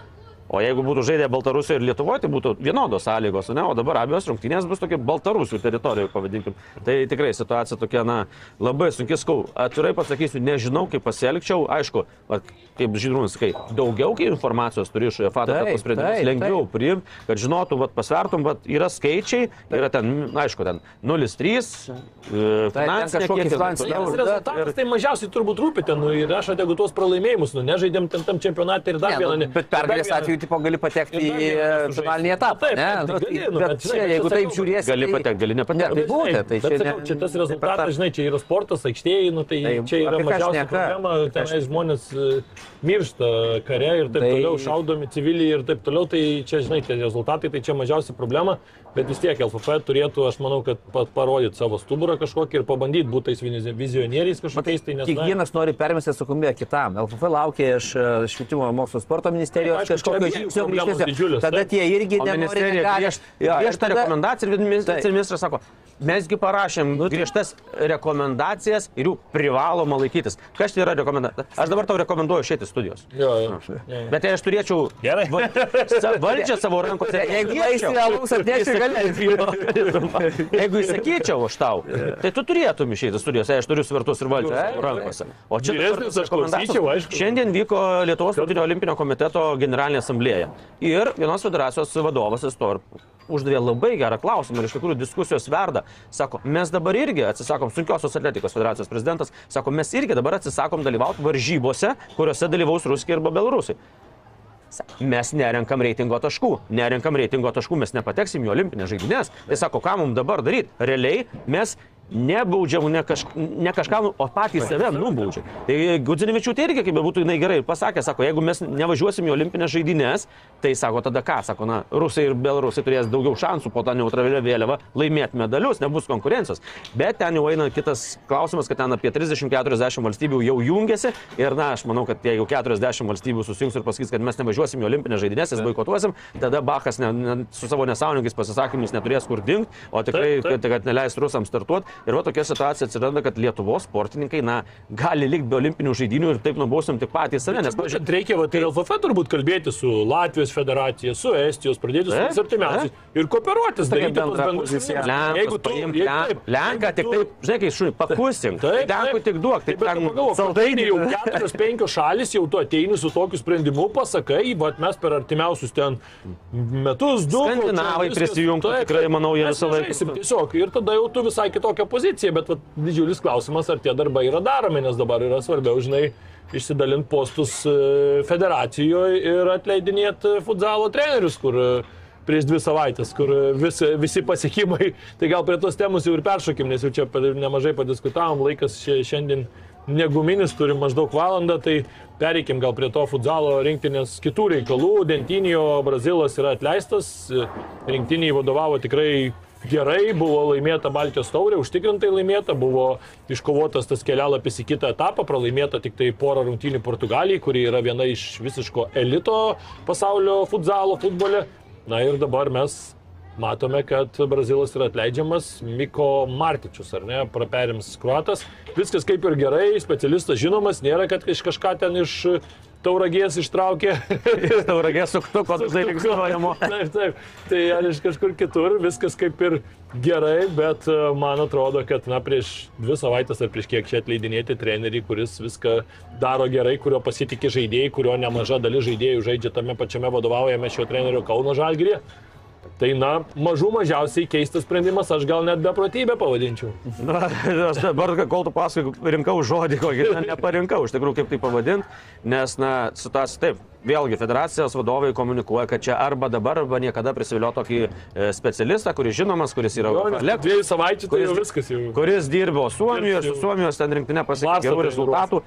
O jeigu būtų žaidę Baltarusijoje ir Lietuvoje, tai būtų vienodos sąlygos, ne? o dabar abiejos rungtynės bus tokia Baltarusių teritorija, pavadinkim. Tai tikrai situacija tokia, na, labai sunki, skau. Atvirai pasakysiu, nežinau, kaip pasielgčiau. Aišku, va, kaip žydrūnas sakai, daugiau kai informacijos turi iš UEFA, tada Taip, tos sprendimus taip, lengviau priimti, kad žinotų, va, pasvertum, va, yra skaičiai, yra ten, aišku, ten 0,3, e, finansinė kažkokie kiek ir taip finansiniai toliau. Tas rezultatas tai mažiausiai turbūt rūpi ten, nu, ir aš ategu tuos pralaimėjimus, nu, nežaidėm ten tam čempionate ir dar Ne, vieną. nu, ne- bet pergalės vieną- atveju tipo, gali patekti į e, finalinį etapą. Taip, ne? taip, tai Nu, gali, nu, bet čia, jeigu taip žiūrėsi, Gali tai- patekti, gali Ne, nepatekti. tai būtent, tai čia ne- čia tas ne- rezultatas, žinai, čia yra sportas, aikštėje, nu, tai, Tai čia yra mažiausia problema, tenai žmonės e, miršta kare ir taip Tai- toliau, šaudomi civiliai ir taip toliau, tai čia, žinai, tie rezultatai, tai čia mažiausia problema, bet vis tiek LFF turėtų, aš manau, kad pa- parodyti savo stuburą kažkokį ir pabandyti būti tais vizi- vizionieriais kažkokiais, tai nes... na, Kiekvienas nori permesti atsakomybę kitam. LFF laukia iš e, švietimo ir mokslo sporto ministerijos Aišku, kažkokio žingsnio Tada tie irgi O nenori, ministerija negali. griež, Jo, ir griežtą tada- rekomendaciją ir ministras sako, mesgi parašėm griežtas rekomendacijas ir jų privaloma laikytis. Kas tai yra rekomendacija? Aš dabar tau rekomenduoju išėti iš studijos. Jo, jo. Jo, jo. Bet jei aš turėčiau Gerai. va, valdžią savo rankose, Jeigu įsakyčiau- eisi alaus atneši, įsakyčiau- Jeigu įsakyčiau aš tau, tai tu turėtum išėti iš studijos, aš turiu svertus ir valdžią rankose. O čia Vyresnis aš klausyčiau, aišku. Šiandien vyko Lietuvos tautinio olimpinio komiteto generalinė asamblėja. Ir vienos federacijos vadovas Istor uždavė labai gerą klausimą ir iš tikrųjų diskusijos verda. Sako, mes dabar irgi atsisakom, sunkiosios atletikos federacijos prezidentas, sako, mes irgi dabar atsisakom dalyvauti varžybose, kuriuose dalyvaus Rusija arba Belarusai. Mes nerenkam reitingo taškų. Nerenkam reitingo taškų, mes nepateksim į olimpinės žaidynės. Tai sako, ką mums dabar daryti? Realiai mes nebaudžiam, ne, kaž, ne kažką, nu, o patys save nubaudžia. Tai Gudzinevičiūtė irgi, kaip bebūtų, jinai gerai pasakė, sako, jeigu mes nevažiuosim į olimpinės žaidynės, tai sako, tada ką, sako, na, rusai ir belarusai turės daugiau šansų po tą neutralią vėliavą laimėti medalius, nebus konkurencijos. Bet ten jau eina kitas klausimas, kad ten apie 30-40 valstybių jau jungiasi ir, na, aš manau, kad jeigu 40 valstybių susijungs ir pasakys, kad mes nevažiuosim į olimpinės žaidynės, jas boikotuosim, tada Bachas ne, ne, su savo nesąmoningais pasisakymais neturės kur dingti, o tikrai, Taip, taip. kad, kad neleis rusams startuoti. Ir va tokia situacija atsiranda, kad Lietuvos sportininkai, na, gali likti be olimpinių žaidynių ir taip nubausim tik patys save. Nes, Kad reikia, va, tai LFF turbūt kalbėti su Latvijos federacija, su Estijos, pradėti su artimiausiais ir kooperuotis, daryti bendrus sprendimus. Lenką tik taip, žinai, kai šunį, pakusink. Taip, Lenkų tik duok, tai ten saldainiai jau keturios, penkios šalis, jau tu ateini su tokiu sprendimu, pasakai, va, mes per artimiausius ten metus, du. Skandinavai prisijungtų, tikrai, manau, jie visą laiką- Tiesiog, ir tada jau tu visai kitokią poziciją, bet va, didžiulis klausimas, ar tie darbai yra daromi, nes dabar yra svarbiau, žinai, išsidalinti postus e, federacijoje ir atleidinėti futzalo trenerius, kur e, prieš dvi savaitės, kur e, visi, pasiekimai, tai gal prie tos temos jau ir peršokim, nes jau čia nemažai padiskutavom, laikas šia- šiandien neguminis, turim maždaug valandą, tai pereikim gal prie to futzalo rinktinės kitų reikalų. Dentinijo Brazilas yra atleistas, e, rinktiniai vadovavo tikrai gerai, buvo laimėta Baltijos taurė, užtikrintai laimėta, buvo iškovotas tas kelialapis į kitą etapą, pralaimėta tik tai porą rungtynių Portugalijai, kuri yra viena iš visiško elito pasaulio futzalo futbole. Na ir dabar mes matome, kad Brazilas yra atleidžiamas, Miko Martičius, ar ne, praperims kruatas. Viskas kaip ir gerai, specialistas žinomas, nėra, kad iš kažką ten iš tauragės ištraukė. tauragės suktuko, tai linksniuojamo. Taip, taip. Tai ar iš kažkur kitur viskas kaip ir gerai, bet e, man atrodo, kad na, prieš dvi savaitės ar prieš kiek čia atleidinėti trenerį, kuris viską daro gerai, kurio pasitikė žaidėjai, kurio nemaža dalis žaidėjų žaidžia tame pačiame vadovaujame šio trenerio Kauno Žalgirė. Tai na, mažų mažiausiai keistas sprendimas, aš gal net beprotybę pavadinčiau. Na, aš dabar, kol tu pasakai, rinkau žodį, kokį ten neparinkau, iš tikrųjų, kaip tai pavadinti, nes, na, situacija taip. Vėlgi, federacijos vadovai komunikuoja, kad čia arba dabar, arba niekada prisivilio tokį e, specialistą, kuris žinomas, kuris yra Lek- dviejų savaičių tai jau viskas jau. kuris dirbo Suomijoje, su. Suomijos ten rinktinė pasiekė gerų rezultatų,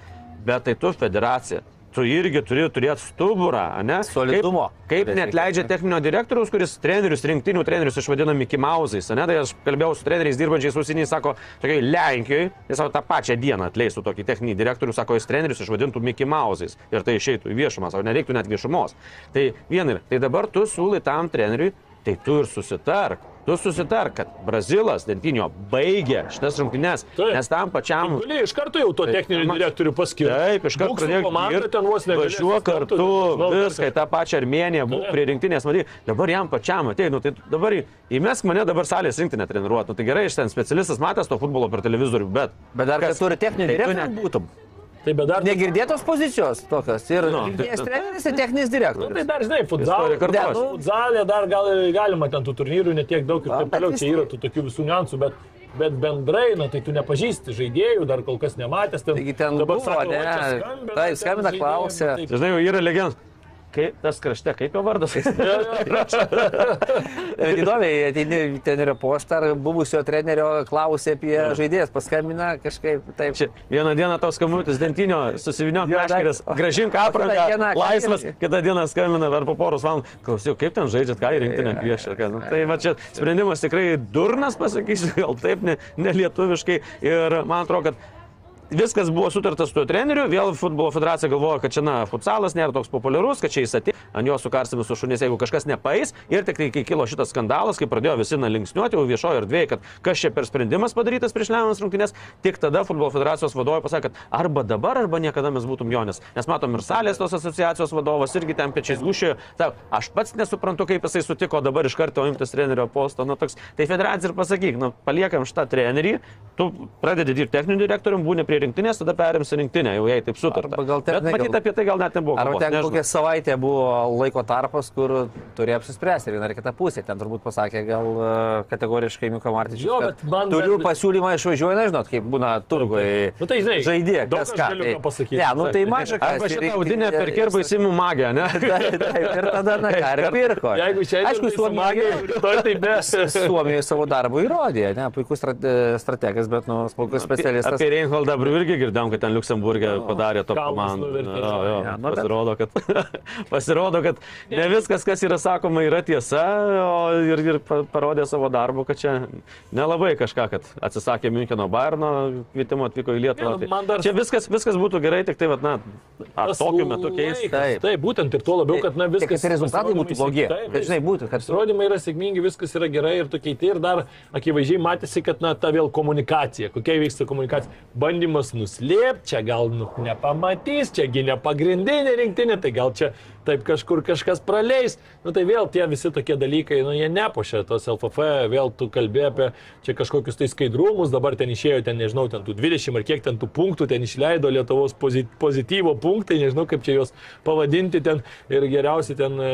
bet tai tu federacija. Tu irgi turi turėti stuburą, ne? Solidumo. Kaip, kaip net leidžia techninio direktoriaus, kuris trenerius, rinktinių trenerius išvadina Mickey Mause'ais, ne? Tai aš kalbėjau su treneriais dirbančiais užsieniai, sako, tokiai Lenkijoje, jis savo tą pačią dieną atleistų tokį techninį direktorių, sako, jis trenerius išvadintų Mickey Mause'ais ir tai išeitų į viešumą, o nereiktų net viešumos. Tai viena ir, tai dabar tu siūlai tam treneriui, tai tu ir susitark. Tu susitark, kad Brazilas Dentinio baigė šitas rungtynes, Taip. nes tam pačiam Gali iš karto jau to techninio ma- direktorių paskirti. Taip, iš karto Būk su pradėk komanda, dirbt, ten vos iš karto, kartu, nežinau, viską, į tą pačią Armėniją, būk Taip. prie rinktinės, matai, dabar jam pačiam atei, nu, tai dabar į- įmesk mane dabar salės rinktinę treniruoti, nu, tai gerai, iš ten specialistas matęs to futbolo per televizorių, bet... Bet dar kad Kas? turi techninį Tai direktorių ne- būtum. Tai bet dar... Negirdėtos pozicijos tokios. Ir Nu, rinktinės tai- treneris ir techninis Nu, tai direktorius. dar, žinai, Istorija kartojasi. futzalė, futzalė dar gal galima ten tų turnyrų netiek daug ir taip toliau, čia tiek. yra tų tokių visų niuansų, bet, bet bendrai, na tai tu nepažįsti žaidėjų, dar kol kas nematęs. Ten, Taigi ten dabar buvo, sako, ne? skambina, Taip, skambina, klausia. nu, tai- Žinai, jau yra legendas. Kaip tas krašte, kaip jo vardas? Įdomiai, ateini trenerio postą, ar buvusio trenerio klausė apie žaidėjas, paskambina kažkaip taip. Čia vieną dieną tos skambutis dentinio susivinio meškerės, gražink aprangą, laisvas, kitą- dieną skambina ar po poros valandų. Klausiau, kaip ten žaidžiat, ką į rinktinę kviešia. Nu, tai va čia sprendimas tikrai durnas, pasakysiu, gal taip, ne, nelietuviškai. Ir man atrodo, kad Viskas buvo sutarta su tuo treneriu, vėl futbolo federacija galvoja, kad čia, na, futsalas nėra toks populiarus, kad čia jis atėjo, ant jo sukarstami su šunės, jeigu kažkas nepais. Ir tik tai, kai kilo šitas skandalas, kai pradėjo visi na linksniuoti jau viešojo erdvėje, kad kas čia per sprendimas padarytas prieš lemiamas rungtynės, tik tada futbolo federacijos vadovai pasakė, kad arba dabar, arba niekada mes būtum Jonis. Nes matom ir salės tos asociacijos vadovas irgi ten pečiais gušėjo. Ta, aš pats nesuprantu, kaip jisai sutiko dabar iš karto imtis trenerio posto. Nu, toks, tai federacija ir pasakyk, nu, paliekam šitą trenerį, tu pradedi dirbti techniniu direktoriumi, būni prie rinktinės, tada perimsi rinktinę, jau jai taip sutarta. Arba gal ten, Bet matyt, gal- apie tai gal net nebuvo. Kalbos, ten nežinau. kokią savaitę buvo laiko tarpas, kur turėjo apsispręsti viena ar kita pusė. Ten turbūt pasakė gal e, kategoriškai Miko Martičius. Jo, bet man Turiu dar- pasiūlymą išvažiuoju, na žinot, kaip būna turgoje. Nu, tai žinai, žaidė, daug kas ką. galiu tai- pasakyti. Ne, nu tai maža ką. Arba šitą audinę per kirba įsimu magiją, ne? Taip, ir tada, na, ką, ir pirko. Jeigu šiandien Aišku, tai su Suomija, tai. Suomijoje savo darbą įrodė, ne, puikus strate, strategas, bet, nu, puikus specialistas. Apie Reinholdą Brų irgi girdėjom, kad ten Liuksemburgė padarė to kalnus komandą. Jo, jo, Ja, nu, pasirodo, kad, pasirodo, kad ne viskas, kas yra sakoma, yra tiesa, o ir, ir pa- parodė savo darbu, kad čia nelabai kažką, kad atsisakė Müncheno Bayerno kvietimo atvyko į Lietuvą. Ne, nu, Tai dar- Čia viskas, viskas būtų gerai, tik tai, vat, na, ar tokiu metu keista. laikas. Taip. Taip, būtent ir tuo labiau, kad na, Tik, viskas. kad rezultatai būtų blogi. Taip, Bet, žinai, būtų, kad Pasirodymai yra sėkmingi, viskas yra gerai ir tu keiti ir dar akivaizdžiai matėsi, kad na, ta vėl komunikacija, kokia vyksta komunikacija. Bandymas nuslėpti, čia gal nu, nepamatys, čiagi ne pagrindinė rinktinė, tai gal čia taip kažkur kažkas praleis. Nu tai vėl tie visi tokie dalykai, nu jie nepošia tos LFF, vėl tu kalbė apie čia kažkokius tai skaidrumus, dabar ten išėjo, ten nežinau, ten tų 20 ar kiek ten tų punktų ten išleido Lietuvos pozi- pozityvo punktai, nežinau kaip čia juos pavadinti ten ir geriausiai ten e,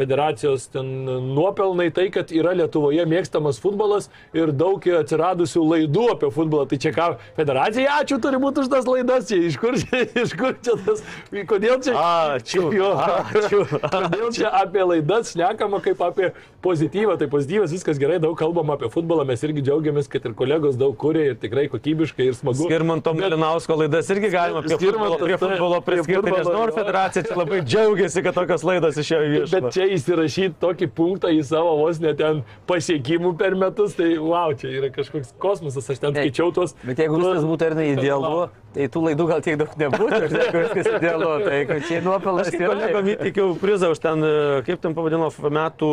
federacijos nuopelnai tai, kad yra Lietuvoje mėgstamas futbolas ir daug atsiradusių laidų apie futbolą. Tai čia ką, federacija, ačiū turi būti už tas laidas, čia iš kur čia, iš kur čia tas, kodėl čia... Ačiū. Jo, Ačiū. Kodėl čia apie laidas šnekama kaip apie pozityvą, tai pozityvas viskas gerai, daug kalbama apie futbolą, mes irgi džiaugiamės, kad ir kolegos daug kuria ir tikrai kokybiškai ir smagu. Skirmanto Malinausko laidas irgi galima prie futbolo, prie taip, futbolo priskirti, nežinau, ar jo. federacija labai džiaugiasi, kad tokios laidos išėjo viešumą. Bet čia įsirašyti tokį punktą į savo vos net ten pasiekimų per metus, tai wow, čia yra kažkoks kosmosas, aš ten skaičiau tuos. Bet jeigu viskas būtų ir idealu, tai tų laidų gal tiek daug nebūtų, ir jeigu viskas idealu, tai čia nuopelnas Aš kolegom įteikiau prizą už ten, kaip ten pavadino, metų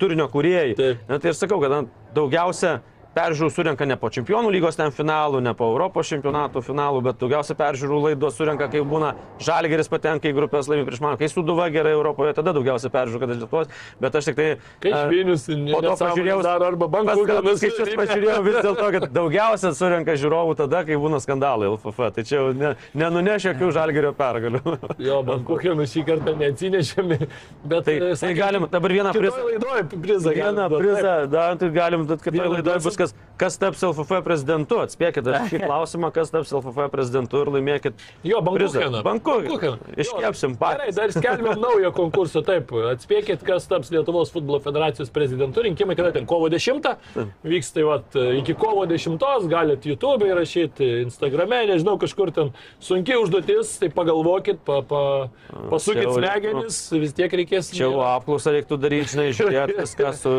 turinio kūrėjai. Taip. Na, tai ir sakau, kad daugiausia peržiūrų surenka ne po čempionų lygos ten finalų, ne po Europos čempionatų finalų, bet daugiausia peržiūrų laidos surenka, kai būna Žalgeris patenka į grupės laimį prieš man, kai Suduva gerai Europoje, tada daugiausia peržiūrų, kad iš Lietuvos, bet aš tik tai... Kai e, Švinius, Po to pažiūrėjau, dar arba bankų Paskui skaičius pažiūrėjau vis dėlto, kad daugiausia surenka žiūrovų tada, kai būna skandalai LFF. Tai čia jau ne, nenuneš jokių žalgerio pergalių. Jo, bankų šį kartą neatsinešėme, bet Tai, e, tai sakė, galim dabar vieną prizą. Vieną prizą, dar tai galim, kad Vieną laidoje bus kas, kas taps LFF prezidentu. Atspėkit aš šį klausimą, kas taps LFF prezidentu ir laimėkit. Jo, prizą. Bankucheną. Bankucheną. Iškepsim Gerai, patys. dar skelbiam naują konkursą. Taip, atspėkit, kas taps Lietuvos futbolo federacijos prezidentu. Rinkimai kada ten kovo 10. Vyks tai vat, iki kovo 10. Galit YouTube įrašyti, Instagrame, nežinau, kažkur ten sunki užduotis. Tai pagalvokit, pa, pa, pasukit smegenis, vis tiek reikės. Čia jau apklausą reiktų daryti, žinai, žiūrėti viską su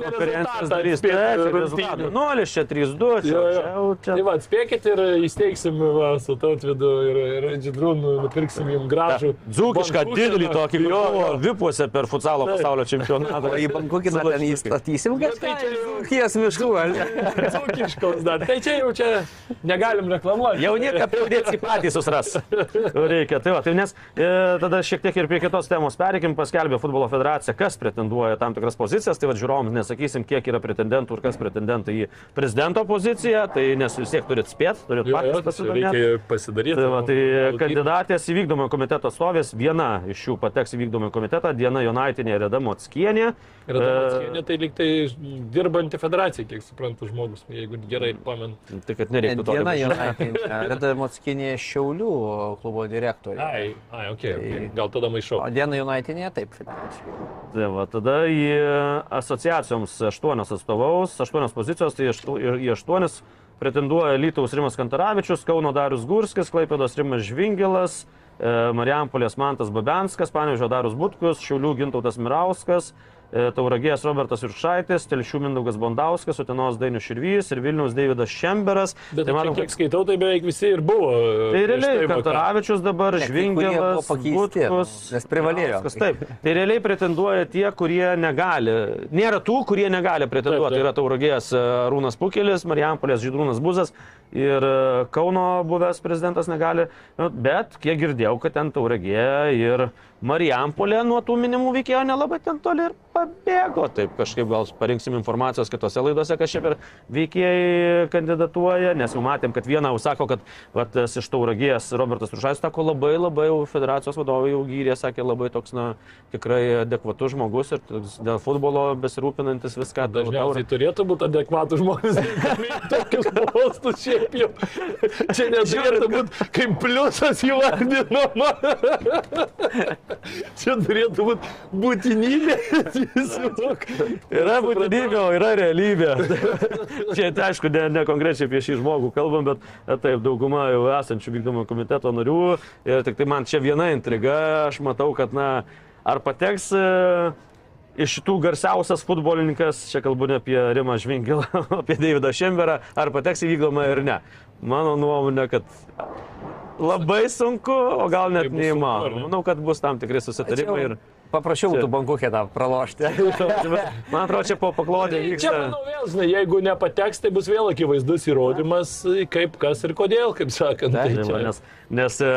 konferencijos darys. Taip, rezultatų. Nulis, čia 3-2, čia, Jo, jo. čia jau čia. Tai va, atspėkit ir įsteigsim va, su tautvidu ir, ir Džidrūnu, nupirksim jums gražų. Dzūkišką didelį tokį, Jo, vipuose per futsalo Taip. pasaulio čempionatą. Į bankukiną ten įstatysim, kad tai čia ties miškų, ar ne? Dzūkiškos dar. Tai čia jau čia negalim reklamuoti. Jau nieko pridėti patys susras. Reikia, tai va, tai nes e, tada šiek tiek ir prie kitos temos pereikim, paskelbė futbolo federacija, kas pretenduoja tam tikras pozicijas, tai va žiūrovams nesakysim, kiek yra pretendentų ir kas pretendentai į prezidento poziciją, tai nes vis tiek turit spėti, turit patys tai pasidaryti. Tai, va, tai kandidatės į vykdomojo komiteto atstovės, viena iš jų pateks į vykdomojo komitetą, Diena Jonaitinė ir Reda Motskienė. Ir Adamatskienė, tai lyg tai dirbanti federacija, kiek suprantu, žmogus, jeigu gerai pamenu. E, Tai kad nereiktų to. Diena Jonaitinė, Reda Motskinė Šiaulių klubo direktorė. Ai, ai, ok, okay. gal tada maišau. O Diena Jonaitinė taip, federacija. Tai va, tada į asociacijoms aštuonios atstovaus, aštuonios pozicijos, tai aštu, ir į aštuonis pretenduoja Lytaus Rimas Kantaravičius, Kauno Darius Gurskis, Klaipėdos Rimas Žvingilas, e, Marijampolės Mantas Babenskas, Panežio Darius Butkus, Šiaulių Gintautas Mirauskas, Tauragės Robertas Jurkšaitis, Telšių Mindaugas Bondauskas, Utenos Dainius Širvys ir Vilnius Deividas Šemberas. Bet tai tai matom, kiek skaitau, tai beveik visi ir buvo. Tai prieš realiai Kantaravičius dabar, Ne, Žvingelas, pakeisti, Butkus, nes privalėjo. Mirauskas, Taip, tai realiai pretenduoja tie, kurie negali. Nėra tų, kurie negali pretenduoti. Taip, taip. Tai yra Tauragės e, Rūnas Pukelis, Marijampolės Žydrūnas Buzas ir e, Kauno buvęs prezidentas negali. Nu, Bet kiek girdėjau, kad ten Tauragė ir Marijampolė nuo tų minimų veikėjo nelabai ten toli ir pabėgo. Taip kažkaip gal parinksim informacijos kitose laidose, kas čia per veikėjai kandidatuoja, nes jau matėm, kad vieną jau sako, kad vat, iš tauragijas Robertas Rušais sako labai labai jau federacijos vadovai jau gyrė, sakė labai toks, na, tikrai adekvatus žmogus ir dėl futbolo besirūpinantis viską. Dažniausiai turėtų būti adekvatų žmonės. Tokius postus šiaip jau. Čia neturėtų būti kaip pliusas įvardinama. Čia turėtų būti būtinybė. Tiesiog. Yra būtinybė, o yra realybė. Čia, tai, aišku, ne, ne konkrečiai apie šį žmogų kalbam, bet taip, dauguma jau esančių vykdomo komiteto narių. Ir tik tai man čia viena intriga, aš matau, kad, na, ar pateks e, iš šitų garsiausias futbolininkas, čia kalbu ne apie Rimą Žvingilą, apie Davidą Šemberą, ar pateks į vykdomą ir ne. Mano nuomonė, kad labai sunku, o gal net Tai neįmanoma. ne? Manau, kad bus tam tikri susitarimai. Ir... Paprašiau Čia- būtų bankukė tą pralošti. Man atrodo, čia po paklodė Čia, vyksta. manau, vėl, žinai, jeigu nepateks, tai bus vėl akivaizdus įrodymas, kaip kas ir kodėl, kaip sakant. Tai, Tai čia- nes, nes e,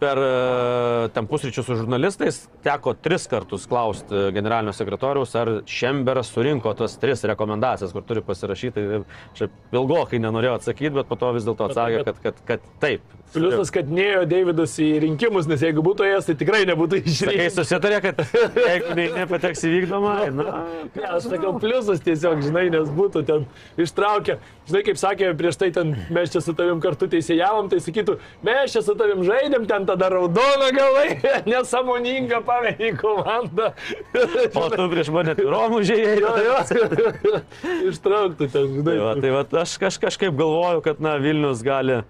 per e, tam pusryčius su žurnalistais teko tris kartus klausti generalinio sekretoriaus, ar Šemberas surinko tas tris rekomendacijas, kur turi pasirašyti. Ir Čia ilgokai nenorėjau atsakyti, bet po to vis dėlto atsakė, kad, kad, kad taip. Pliusas, kad nėjo Davidas į rinkimus, nes jeigu būtų ėjęs, tai tikrai nebūtų išrinktas. susitarė, kad jeigu ne, nepateks į vykdomą, na, Ne, aš sakau, pliusas tiesiog, žinai, nes būtų ten ištraukę, žinai, kaip sakė prieš tai, ten mes čia su tavim kartu teisėjavom, tai sakytų, mes čia su tavim žaidėm, ten tada raudona galai, nesamoninga paveikia komanda. o tu prieš mane Romų žėjai. Jo, jo. Ištrauktų ten, žinai. Tai, va, tai va, aš kaž, kažkaip galvoju, kad na, Vilnius gali,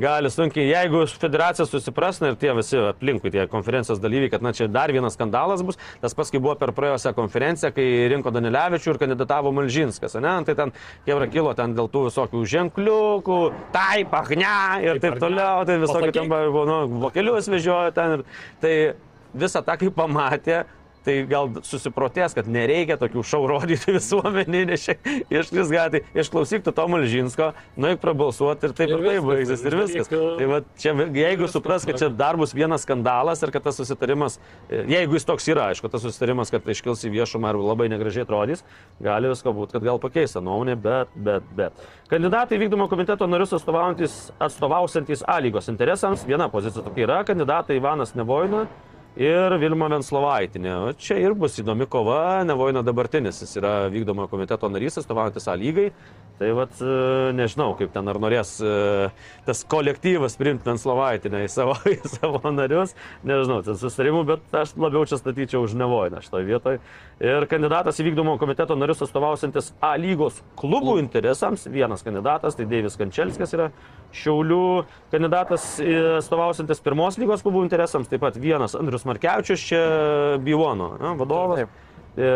gali sunkiai, jeigu federacija susipras na, ir tie visi aplinkui, tie konferencijos dalyviai, kad na, čia dar vienas skandalas bus, tas pats, kai buvo per praėjusią konferenciją, kai rinko Danilevičių ir kandidatavo Malžinskas, ne? tai ten kebra kilo ten dėl tų visokių ženkliukų, taip, ahne ir taip toliau, tai Pasakyk. ten buvo, nu, vokelius vežiojo ten ir tai visą tą, kai pamatė, tai gal susiprotės, kad nereikia tokių šau rodyti visuomenį, nes iškris gatį, išklausyk tu Tomo Lžinsko, nueik prabalsuoti ir taip Ir ir, ir taip baigsis ir viskas. Tai va, čia, jeigu supras, kad čia dar bus vienas skandalas ir kad tas susitarimas, e, jeigu jis toks yra, aišku, tas susitarimas, kad iškils į viešumą ir labai negražiai atrodys, gali visko būti, kad gal pakeis nuomonę, bet, bet, bet. Kandidatai vykdomo komiteto narius atstovaujantis, A lygos interesams, viena pozicija tokia yra, kandidatai Ivanas Nevoina ir Vilma Venslovaitinė. O Čia ir bus įdomi kova, Nevoina dabartinis, jis yra vykdomo komiteto narys, atstovaujantis A lygai. Tai vad, e, nežinau, kaip ten ar norės e, tas kolektyvas priimti Venslovaitinę į savo, į savo narius, nežinau, ten susitarimų, bet aš labiau čia statyčiau už Nevoiną šitoje vietoje. Ir kandidatas į vykdomo komiteto narius atstovausiantis A lygos klubų interesams, vienas kandidatas, tai Deivis Kančelskis yra Šiaulių kandidatas atstovausiantis pirmos lygos klubų interesams, taip pat vienas Andrius Markevičius, čia Bivono vadovas. Taip. E,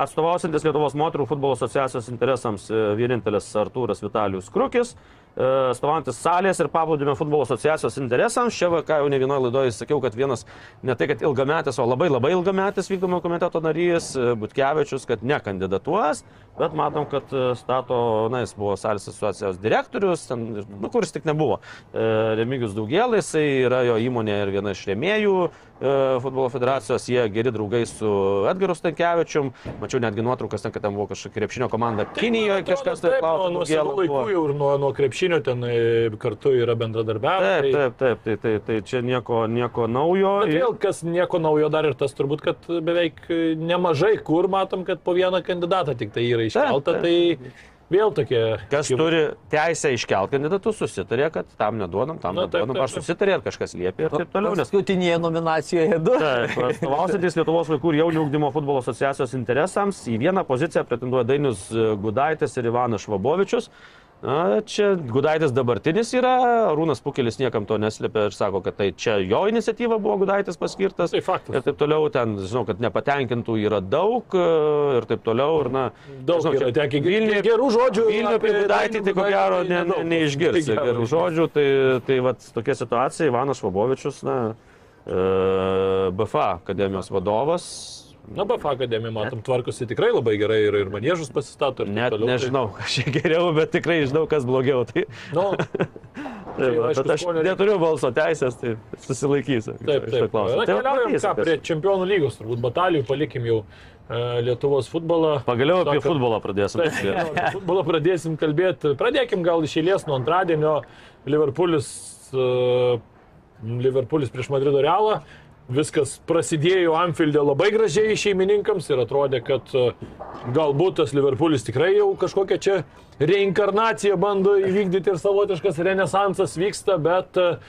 Atstovausiantis Lietuvos moterų futbolo asociacijos interesams e, vienintelis Artūras Vitalijus Krukis, atstovaujantis salės ir paplūdimio futbolo asociacijos interesams. Čia, va, ką jau ne vienoje laidoje sakiau, kad vienas ne tai, kad ilgametis, o labai labai ilgametis vykdomo komiteto narys, e, Butkevičius, kad nekandidatuos, bet matom, kad e, stato, na, jis buvo salės asociacijos direktorius, ten, nu, kuris tik nebuvo. E, Remigius Daugėlai, jisai yra jo įmonė ir viena iš rėmėjų e, futbolo federacijos, jie geri draugai su Edgaru Stankievičium, mačiau netgi nuotraukas, ten, kad ten buvo kažkokia krepšinio komanda Kinijoje, kažkas tai taip, klausė. nuo senų laikų jau ir nuo, nuo krepšinio ten e, kartu yra bendradarbiavę. Taip, tai- taip, taip, tai, tai, tai čia nieko, nieko naujo. Bet vėl kas nieko naujo dar ir tas turbūt, kad beveik e, nemažai kur matom, kad po vieną kandidatą tik tai yra iškelta, taip. tai vėl tokie. Kas kaip- turi teisę iškelti kandidatus, susitarė, kad tam neduodam, tam Na, taip, neduodam. taip, Aš taip. susitarė, ar kažkas liepė ir taip toliau. Nes Paskutinėje nominacijoje du. Taip, atstovausiantis Lietuvos vaikų ir jaunių ugdymo futbolo asociacijos interesams į vieną poziciją pretenduoja Dainius Gudaitis ir Ivanas Švabovičius. Na, čia Gudaitis dabartinis yra, Rūnas Pukelis niekam to neslėpia ir sako, kad tai čia jo iniciatyva buvo Gudaitis paskirtas. Tai faktas. Ir taip toliau, ten, žinau, kad nepatenkintų yra daug e, ir taip toliau. Ir, na, Daug žinau, čia tekę Vilniuje- gerų žodžių. Vilniuje apie Gudaitį, tai ko gero ne, ne, neišgirs Tai gerų žodžių. Tai, tai vat, tokia situacija, Ivanas Švabovičius, na, e, BFA akademijos vadovas. Na, BF akademija, matom, tvarkosi tikrai labai gerai ir, ir manėžus pasistato. ir taip Net toliau, tai- nežinau, kas čia geriau, bet tikrai žinau, kas blogiau. Tai, Nu, Tai, jau, va, aišku, aš reikia. neturiu balso teisės, tai susilaikysiu. Taip, taip. Na, Tai keliaujam ką, prie čempionų lygos, turbūt batalijų palikim jau e, Lietuvos futbolą. Pagaliau apie Sakant- futbolą pradėsim. Taip, apie futbolą pradėsim kalbėti. Pradėkim gal iš eilės nuo antradienio. Liverpoolis, uh, Liverpoolis prieš Madrido Realą. Viskas prasidėjo Anfieldė labai gražiai šeimininkams ir atrodė, kad uh, galbūt tas Liverpoolis tikrai jau kažkokia čia reinkarnacija bando įvykdyti ir savotiškas renesansas vyksta, bet uh,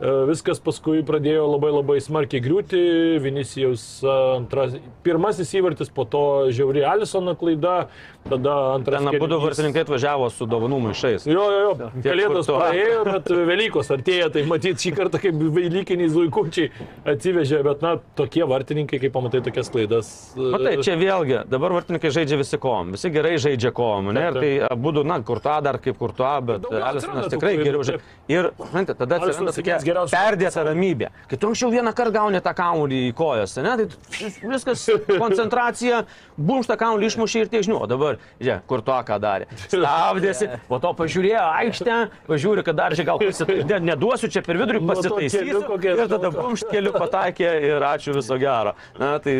Viskas paskui pradėjo labai labai smarkiai griūti. Vinicijaus antras, pirmasis įvartis, po to žiauri Alisono klaida, tada antras. Ten abu vartininkai atvažiavo su dovanų maišais. Jo, jo, jo. Kalėdos praėjo, bet Velykos artėja, tai matyt šį kartą kaip Velykiniai zuikučiai atsivežė, bet na, tokie vartininkai, kai pamatai tokias klaidas. Matai, čia vėlgi, dabar vartininkai žaidžia visi kom, visi gerai žaidžia kom, ne? Ir tai abu, na, kurtuo dar kaip kurtuo, bet Alisonas tikrai geriau žaidžia. Ir, žinai, tada atsiranda tokia perdėta ramybė. Kai tu anksčiau vieną kartą gauni tą kamuolį į kojas, ne, tai viskas, koncentracija, bumštą kamuolį išmušė ir tiek žinių. O dabar, žiūrėk, kur to ką darė. Stabdėsi, po to pažiūrėjo aikštę, pažiūrė, kad dar čia gal pasitai, ne, neduosiu čia per vidurį to pasitaisysiu. Ir tada bumšt keliu pataikė ir ačiū viso gero. Na, tai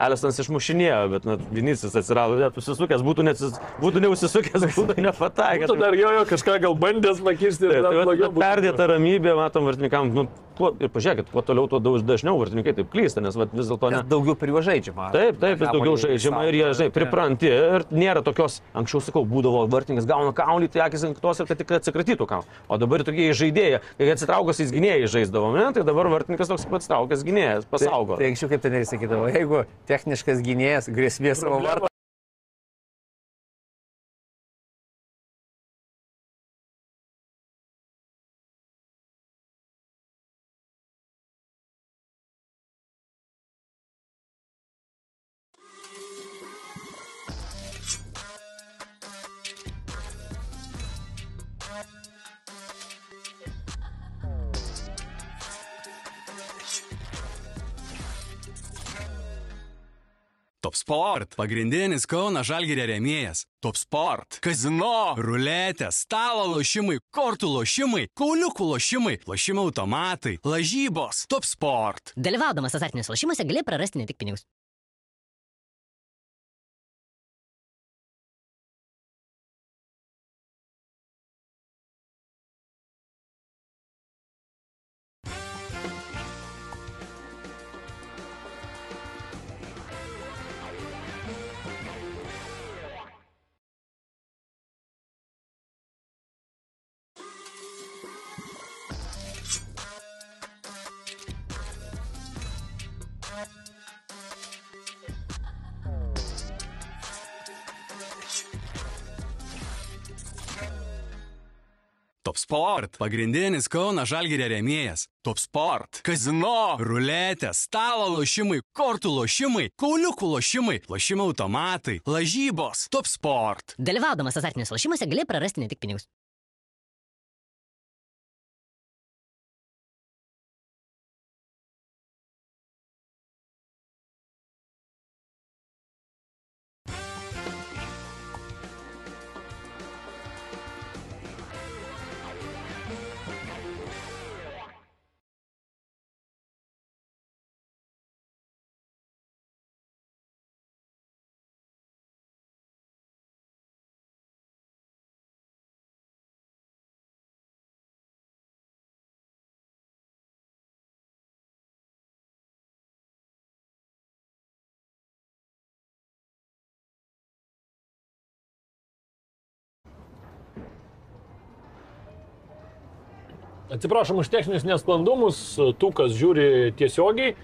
Alisonas išmušinėjo, bet, na, Vinicis atsirado, net užsisukęs, būtų, nesis, būtų neužsisukęs, būtų nepataikęs. Tu dar jojo kažką gal bandęs dar tai va, blogiau. ta būtų. perdėta ramybė, matom, vartininkam, nu, kuo, ir pažiūrėkit, kuo toliau, tuo daug dažniau vartininkai taip klysta, nes va, vis dėlto ne. Daugiau prie juo žaidžiama. Taip, taip, vis daugiau žaidžiama ir jie, žinai, pripranti ir nėra tokios, anksčiau sakau, būdavo vartininkas gauna kaulį, tai akis ant kitos ir kad tik atsikratytų kaulį. O dabar tokie žaidėjai, kai atsitraukęs į gynėjai žaisdavo, ne, tai dabar vartininkas toks pats traukęs gynėjas, pasaugo. Tai anksčiau kaip ten ir sakydavo, jeigu techniškas gynėjas grėsmė savo vardą. Sport - pagrindinis Kauno Žalgirio rėmėjas. Top Sport - kazino, ruletė, stalo lošimai, kortų lošimai, kauliukų lošimai, lošimų automatai, lažybos. Top Sport. Dalyvaudamas azartiniuose lošimuose gali prarasti ne tik pinigus. Sport - pagrindinis Kauno Žalgirio rėmėjas. Top Sport - kazino, ruletė, stalo lošimai, kortų lošimai, kauliukų lošimai, lošimų automatai, lažybos. Top Sport. Dalyvaudamas azartiniuose lošimuose gali prarasti ne tik pinigus. Atsiprašom už techninius nesklandumus, tų, kas žiūri tiesiogiai,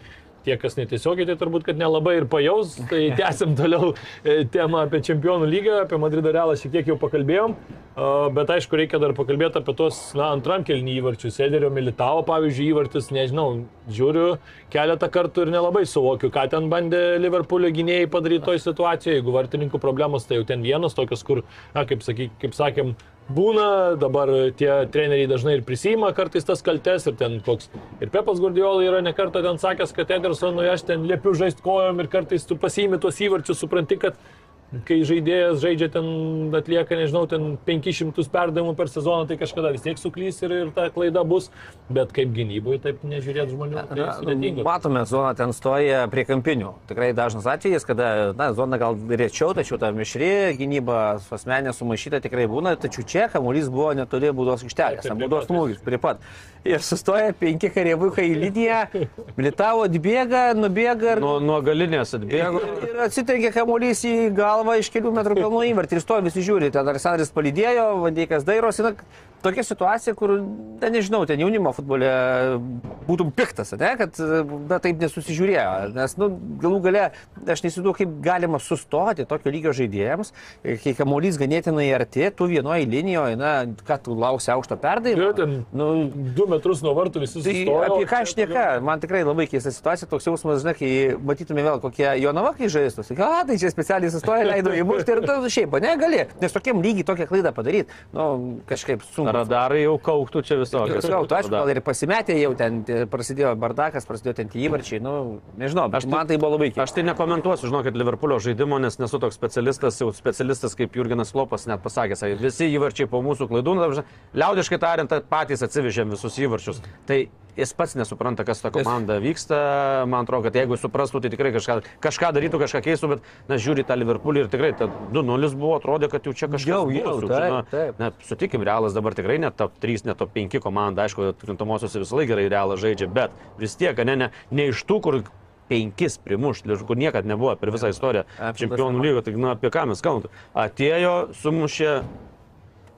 tie, kas netiesiogiai, tai turbūt, kad nelabai ir pajaus. Tai tęsim toliau e, temą apie Čempionų lygą, apie Madrido Realą šiek tiek jau pakalbėjom, a, bet aišku, reikia dar pakalbėti apie tos, na, antram kelnį įvarčius. Sederio Militavo, pavyzdžiui, įvartis, nežinau, žiūriu keletą kartų ir nelabai suvokiu, ką ten bandė Liverpoolio gynėjai padaryti toj situacijoje. Jeigu vartininkų problemos, tai jau ten vienas tokios, kur, na, kaip, sakyk, kaip sakėm, būna, dabar tie treneriai dažnai ir prisima kartais tas kaltes ir ten koks. Ir Pepas Gurdiola yra nekartą ten sakęs, kad Edersonui aš ten liepiu žaisti kojom ir kartais tu pasiimi tuos įvarčius, supranti, kad kai žaidėjas žaidžia ten, atlieka, nežinau, ten 500 perdavimų per sezoną, tai kažkada vis tiek suklys ir, ir ta klaida bus, bet kaip gynyboje taip nežiūrėt žmonių. Tai sudėtinga. matome, zona ten stoja prie kampinių. Tikrai dažnas atvejis, kada, na, zona gal rečiau, tačiau ta mišri gynyba su asmenė sumaišyta tikrai būna, tačiau čia kamuolys buvo netoli būdos aikštelės, prie būdos smūgis, prie pat. Ir sustoja penki karievukai į liniją, Militavo atbėga, nubėga ir, Nuo, nuo galinės atbėgo. ir atsitrenkė kamuolys į galvą iš kelių metrų pilnų įvartį ir stovi visi žiūri, ten Aleksandras palydėjo, Vandeikas dairosi, na, tokia situacija, kur, na, nežinau, ten jaunimo futbole būtum piktas, ne, kad na, taip nesusižiūrėjo, nes, nu, galų gale, aš neįsivaizduoju, kaip galima sustoti tokio lygio žaidėjams, kai kamuolys ganėtinai arti, tu vienoje linijoje, na, kad tu lauksi aukšto perdavimo. ten Nu, du metrus nuo vartų visi Tai sustojo. apie ką aš nieka, man tikrai labai keista situacija, toks jausmas, žinai, kai matytume vėl kokie Jonava, kai žaistų, sakai, a, tai čia specialiai sustoja, leido įmušti ir tu šiaip, o negali, nes tokiam lygiai tokią klaidą padaryti, nu, kažkaip sunku. Radarai jau kauktų čia visokios. Gal, tu aišku, gal ir pasimetė jau ten, prasidėjo bardakas, prasidėjo ten tie įvarčiai, nu, nežinau, Aš tai- man tai buvo labai keista. Aš tai nekomentuosiu, žinokit, Liverpoolio žaidimo, nes nesu toks specialistas, jau specialistas kaip Jurginas Klopas net pasakė, sakė, visi įvarčiai po mūsų klaidų, nu, liaudiškai tariant, patys atsivežėm visus įvarčius. Tai jis pats nesupranta, kas ta komanda vyksta. Man atrodo, kad jeigu suprastų, tai tikrai kažką, kažką darytų, kažką keistų, bet, na, žiūri tą Liverpoolį ir tikrai ta 2-0 buvo, atrodė, kad jau čia kažkas Jau, jau, jau taip, na, taip. Na, sutikim, realas dabar tikrai net top 3, net top 5 komanda, aišku, krintamosios visą laiką gerai realas žaidžia, bet vis tiek, ne, ne, ne iš tų, kur penkis primušti, kur niekada nebuvo per visą istoriją čempionų lygo, tai na, apie ką mes kalbame. Atėjo, sumušė,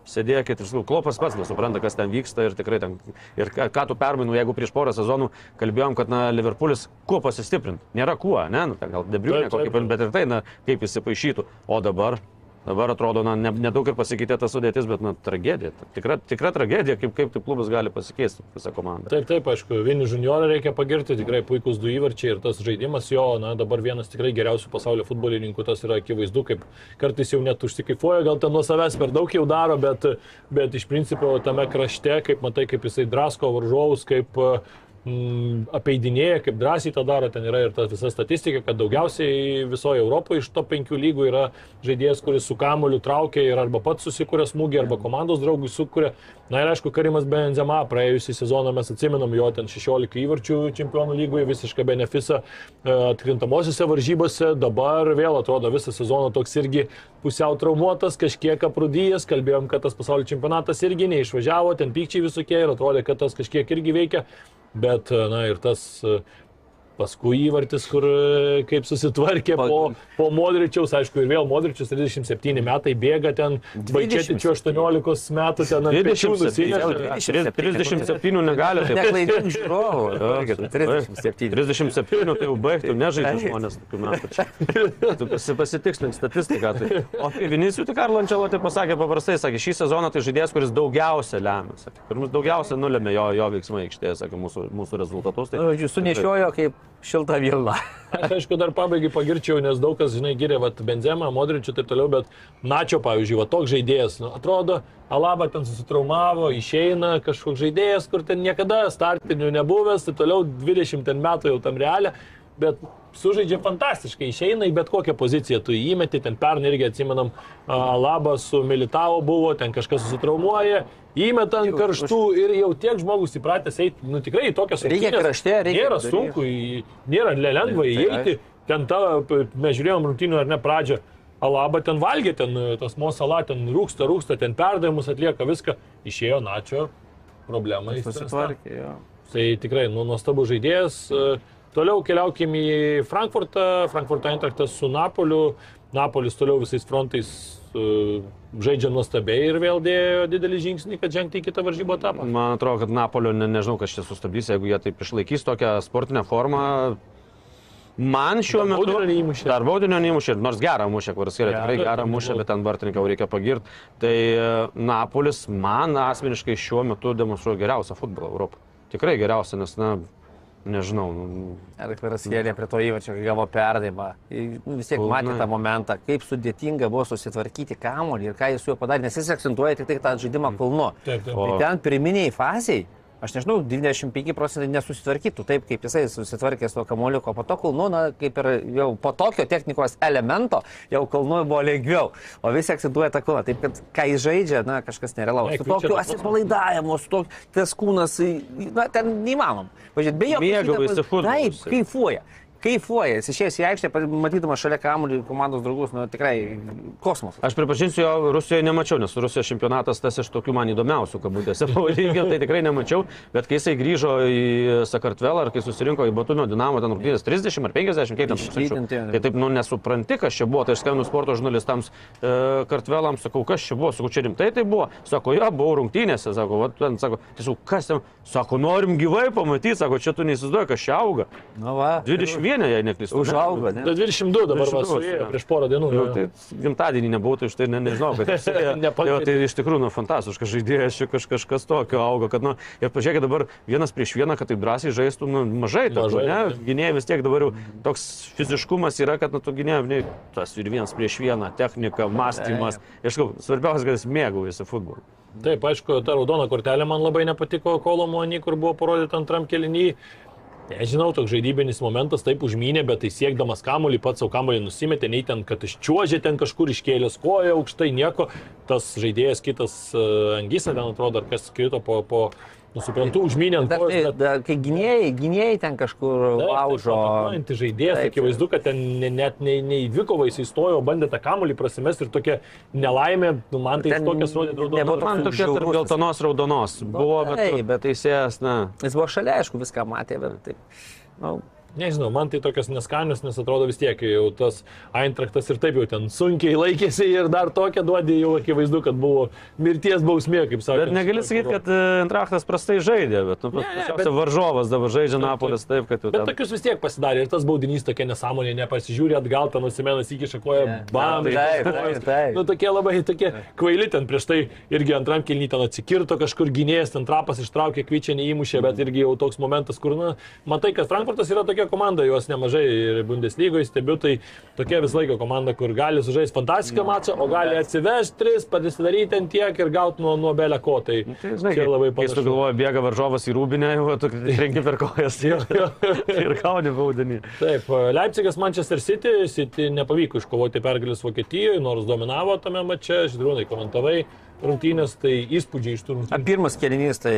sėdėkit ir sakau, klopas pats nesupranta, kas ten vyksta ir tikrai ten, ir ką, ką tu permainų, jeigu prieš porą sezonų kalbėjom, kad, na, Liverpoolis kuo pasistiprinti, nėra kuo, ne, nu, gal debriūnė kokį, bet ir tai, na, kaip jis įpašytų, o dabar Dabar atrodo, na, ne- nedaug ir pasikeitė ta sudėtis, bet, na, tragedija. Tikra, tikra tragedija, kaip, kaip taip klubas gali pasikeisti, visa komanda. Taip, taip, aišku, Vinį Juniorą reikia pagirti, tikrai puikus du įvarčiai ir tas žaidimas jo, na, dabar vienas tikrai geriausių pasaulio futbolininkų, tas yra akivaizdu, kaip kartais jau net užsikaifuoja, gal ten nuo savęs per daug jau daro, bet, bet iš principo tame krašte, kaip matai, kaip jisai drasko varžovus, kaip apeidinėja, kaip drąsiai tą daro, ten yra ir ta visa statistika, kad daugiausiai visoje Europoje iš to penkių lygų yra žaidėjas, kuris su kamoliu traukia ir arba pats susikūrė smūgį, arba komandos draugui sukūrė. Na ir aišku, Karimas Benzema praėjusią sezoną mes atsimenam jo ten 16 įvarčių čempionų lygoje, visišką benefisą e, atkrintamosiose varžybose, dabar vėl atrodo visą sezoną toks irgi pusiau traumuotas, kažkiek aprūdyjęs, kalbėjom, kad tas pasaulio čempionatas irgi neišvažiavo, ten pykčiai visokie ir atrodė, kad tas kažkiek irgi veikia, bet, na ir tas Paskui įvartis, kur e, kaip susitvarkė po, po Modričiaus, aišku, ir vėl Modričius 37 metai bėga ten, Baikėtičio 18 metų ten ant pečių 37, nusinešė. 37 negali. taip. Neklaidink žiūrovų. Jo, 37. 37, tai jau baigtų, nežaidžia žmonės tokių metų. Tu pasi- pasitikslink statistiką. Tai. O Vinicijų, tai Karlo Ančelotė pasakė paprastai, sakė, šį sezoną tai žaidėjas, kuris daugiausia lemia. Sakė, daugiausia nulėmė jo, jo veiksmai aikštėje, sakė, mūsų, mūsų rezultatus. Tai, Jūs sunešiojo kaip šilta vilna. Aš aišku dar pabaigai pagirčiau, nes daug kas, žinai, giria vat, Benzemą, Modričių ir taip toliau, bet Načio, pavyzdžiui, va toks žaidėjas, nu, atrodo, Alaba ten susitraumavo, išeina kažkoks žaidėjas, kur ten niekada startinių nebuvęs, tai toliau 20 ten metų jau tam realia, bet sužaidžia fantastiškai, išeina į bet kokią poziciją, tu įmeti, ten pernai irgi atsimenam, a, Alaba su Militavo buvo, ten kažkas susitraumuoja, įmeta ant karštų ir jau tiek žmogus įpratęs eiti, nu tikrai į tokias Reikia rungtynes krašte, reikia Nėra vidury. sunku, nėra lengva įeiti, ten ta, mes žiūrėjom rungtynių ar ne pradžią, Alaba ten valgė, ten e, tas Mosala, ten rūksta, rūksta, ten perdavimus atlieka viską, išėjo Načio, problema jo. Tai tikrai, nu, nuostabus žaidėjas. E, Toliau keliaukim į Frankfurtą, Frankfurto Eintrachtas su Napoliu, Napolis toliau visais frontais e, žaidžia nuostabiai ir vėl dėjo didelį žingsnį, kad žengti į kitą varžybų etapą. man atrodo, kad Napolio, ne, nežinau, kas čia sustabdys, jeigu jie taip išlaikys tokią sportinę formą. Man šiuo Dar metu... baudinio neįmušė. Dar baudinio neįmušė, nors gerą mušė, kuris yra Gerą, tikrai gerą mušę, bet ten Bartininką reikia pagirti. Tai e, Napolis man asmeniškai šiuo metu demonstruoja geriausią futbolą Europoje. Tikrai geriausią, nes, na, nežinau. nu, Ar karas kėlė prie to įvarčio, kai gavo perdavimą. Nu, Vis tiek matė tą momentą, kaip sudėtinga buvo susitvarkyti kamuolį ir ką jis su juo padarė, nes jis akcentuoja tik tai tą žaidimą kulnu. Taip, taip. O- Tai ten pirminiai faziai, aš nežinau, 95 procentai nesusitvarkytų taip, kaip jisai susitvarkė su kamuoliuko, po to kulnu, na, kaip ir jau po tokio technikos elemento, jau kulnu buvo lengviau, o visi akcentuoja tą kulną. Taip, kad kai žaidžia, na, kažkas nerealaus. Su tokiu atsipalaidavimu, su tokiu, tas kūnas, na, ten neįmanom. Važiuot, be įtampos. futbolu Taip, kaifuoja. Kaifuoja, jis išėjęs į aikštę, matydamas šalia kamuolį komandos draugus, nu tikrai kosmosas. Aš pripažinsiu, jo Rusijoje nemačiau, nes Rusijos čempionatas tas iš tokių man įdomiausių, kabutėse pavadinkim, tai tikrai nemačiau, bet kai jisai grįžo į Sakartvelą ar kai susirinko į Batumio Dinamo, ten rungtynės 30 ar 50, kaip ten tūkstančių. Tai taip, nu, nesupranti, kas čia buvo, tai aš skambinu sporto žurnalistams e, Kartvelams, sakau, kas čia buvo, sakau, čia rimtai tai buvo, sako, jo, buvau rungtynėse, sako, va, ten, sako, tiesiog, kas ten, sako, norim gyvai pamatyti, sako, čia tu neįsivaizduoji, kas čia auga. Nu, va. 21, jei neklystu. Užaugo, ne? Da 22 dabar va 22, suėjo jo. prieš porą dienų. Nu, jo. tai gimtadienį nebuvau, tai už tai ne, nežinau, kad tai, Nepakvietė. tai iš tikrųjų nu, fantastiškas žaidėjas, kaž, kažkas tokio auga, kad, nu, ir pažiūrėkit dabar vienas prieš vieną, kad taip drąsiai žaistų, nu, mažai, mažai ne, gynėjai vis tiek dabar jau toks fiziškumas yra, kad, nu, tu gynėjai, ne, tas ir vienas prieš vieną, technika, mąstymas, ir sakau, svarbiausia, kad jis mėgaujasi futbolu. Taip, aišku, ta raudona kortelė man labai nepatiko Kolomonį, kur buvo parodyta antram kelinį. Nežinau, toks žaidybinis momentas taip užmynė, bet tai siekdamas kamuolį, pats savo kamuolį nusimetė, nei ten, kad iščiuožė ten kažkur iškėlęs koją aukštai, nieko. Tas žaidėjas kitas uh, Angisa, ten atrodo, ar kas krito po, po nusiprantu, užmynė ant kojos. tai, bet- dar, kai gynėjai, gynėjai ten kažkur taip, laužo. atakuojantis žaidėjas, akivaizdu, kad ten ne, net nei, nei Vykovai įstojo, bandė tą kamuolį prasimesti ir tokia nelaimė, nu, man tai Ten tokias rodė nebuvo raudonas. Man tokia tarp geltonos raudonos buvo, bet, taip, bet, bet- teisėjas, na, Jis buvo šalia, aišku, viską matė, bet taip. Nu, Nežinau, man tai tokias neskanios, nes atrodo vis tiek jau tas Eintraktas ir taip jau ten sunkiai laikėsi ir dar tokia duodė jau akivaizdu, kad buvo mirties bausmė, kaip sakė. Bet negali sakyti, kad e, Antraktas prastai žaidė, bet, nu, Ne, ne, bet- varžovas dabar žaidžia Napolis taip, kad jau Bet ten... tokius vis tiek pasidarė ir tas baudinys tokia nesąmonė, nepasižiūrė atgal, ten nusimenas įkiša koją, bam, Taip, taip, kojas. taip. Nu, tokie labai tokie kvaili ten prieš tai irgi antram kilny ten atsikirto kažkur gynėjas, ten trapas ištraukė, kvičia neįmušė, bet irgi jau toks momentas, kur, na, matai, kad Frankfurtas yra tokia komanda, juos nemažai ir Bundeslygoje stebiu, tai tokia vis laiko komanda, kur gali sužaisti fantastišką mačą, o gali atsivežti tris, pasidaryti ant tiek ir gauti nuo, nuo belę ko. Tai, Tai, žinai, čia labai panašu. galvoji, bėga varžovas į rūbinę, jau tu renki per kojas ir gauni baudinį. Taip, Leipzigas Manchester City, City nepavyko iškovoti pergalės Vokietijoje, nors dominavo tame mače, žydrūnai komentavai rungtynės, tai įspūdžiai iš tų rungtynių. Pirmas kelinys tai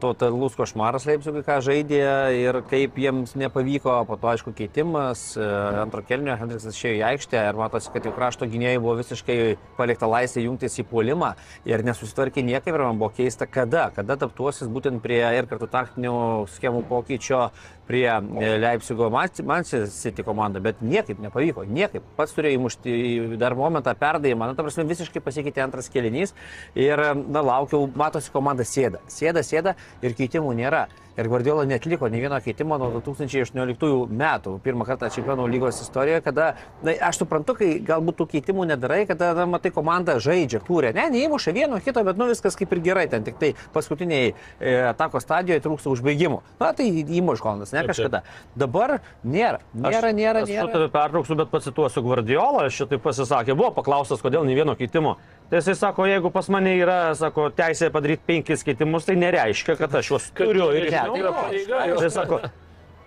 totalus košmaras Leipzigui, ką žaidė ir kaip jiems nepavyko, po to aišku keitimas, e, antro kelinio Hendriksas išėjo į aikštę ir matosi, kad jau krašto gynėjai buvo visiškai palikta laisvė jungtis į puolimą ir nesusitvarkė niekaip ir man buvo keista, kada, kada taptuosis būtent prie ir kartu taktinių schemų pokyčio prie e, Leipzigo Manchester City komandą, bet niekaip nepavyko, niekaip. Pats turėjo įmušti dar momentą perdavimą, na, ta prasme, visiškai pasikeitė antras kelinys ir, na, laukiau, matosi, komanda sėda, sėda, sėda ir keitimų nėra. Ir Guardiola netliko ne vieno keitimo nuo 2018 metų, pirmą kartą čempionų lygos istorijoje, kada, na, aš suprantu, kai galbūt tų keitimų nedarai, kada, na, matai, komanda žaidžia, kūrė, ne, neįmuša vieno kito, bet, nu, viskas kaip ir gerai, ten tik tai paskutiniai e, atako stadijoje trūksta užbaigimų. Na, tai įmuš Holandas, ne kažkada. Dabar nėra, nėra, nėra, Aš nėra. tave pertrauksiu, bet pacituosiu Guardiolą, šitai pasisakė, buvo paklaustas, kodėl nei vieno keitimo. Tai jisai sako, jeigu pas mane yra, sako, teisė padaryti penkis keitimus, tai nereiškia, kad aš juos turiu ir Ne, yra pareiga. Tai sako,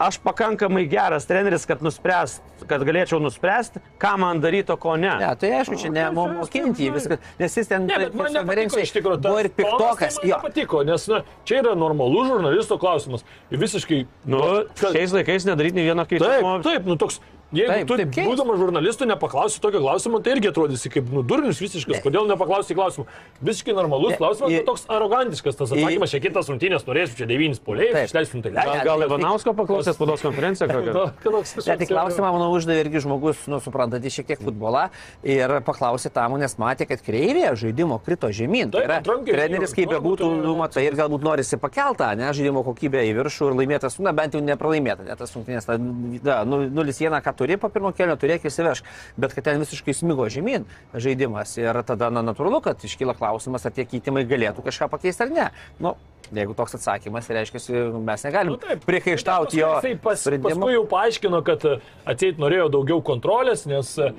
aš pakankamai geras treneris, kad, nuspręst, kad galėčiau nuspręsti, ką man daryti, o ko ne. Ne, tai aišku, čia ne mo- mokinti jį viską, nes jis ten Ne, bet man nepatiko iš tikrųjų. buvo ir piktokas. Jo. Jo, Patiko, nes na, čia yra normalus žurnalisto klausimas. Ir visiškai... Nu, kad- šiais laikais nedaryti nei vieno keitimo. Taip, taip, nu toks. Jeigu Taip, tu, taip, būdamas žurnalistu, nepaklausi tokio klausimo, tai irgi atrodysi kaip nudurnius visiškas. Kodėl nepaklausi klausimų? Visiškai normalus Ne, klausimas, bet toks arogantiškas tas atsakymas. Čia kitas rungtynės norėsiu, čia devynis poliai, Taip. išleisim tai Gal, gal Ivanausko paklausęs spaudos konferenciją kokią? Ne, tai klausimą, manau, uždavė irgi žmogus, nu, suprantantis šiek tiek futbolą ir paklausė tam, nes matė, kad kreivė žaidimo krito žemyn. Tai yra, treneris kaip nu, bebūtų, tai- nu, matai, ir galbūt norisi pakeltą, ne, žaidimo kokybę į viršų ir laimėtas, na, bent jau nepralaimėta, ne tas rungtynės, ta, da, nu, 0-1, ką turi po pirmo kelio, turėk įsivežk. Bet kad ten visiškai smigo žemyn žaidimas. Ir tada na, natūralu, kad iškyla klausimas, ar tie keitimai galėtų kažką pakeisti ar ne. Nu, Jeigu toks atsakymas, reiškia, mes negalim nu, priekaištauti jo. Jisai pas, paskui jau paaiškino, kad atseit norėjo daugiau kontrolės, nes e,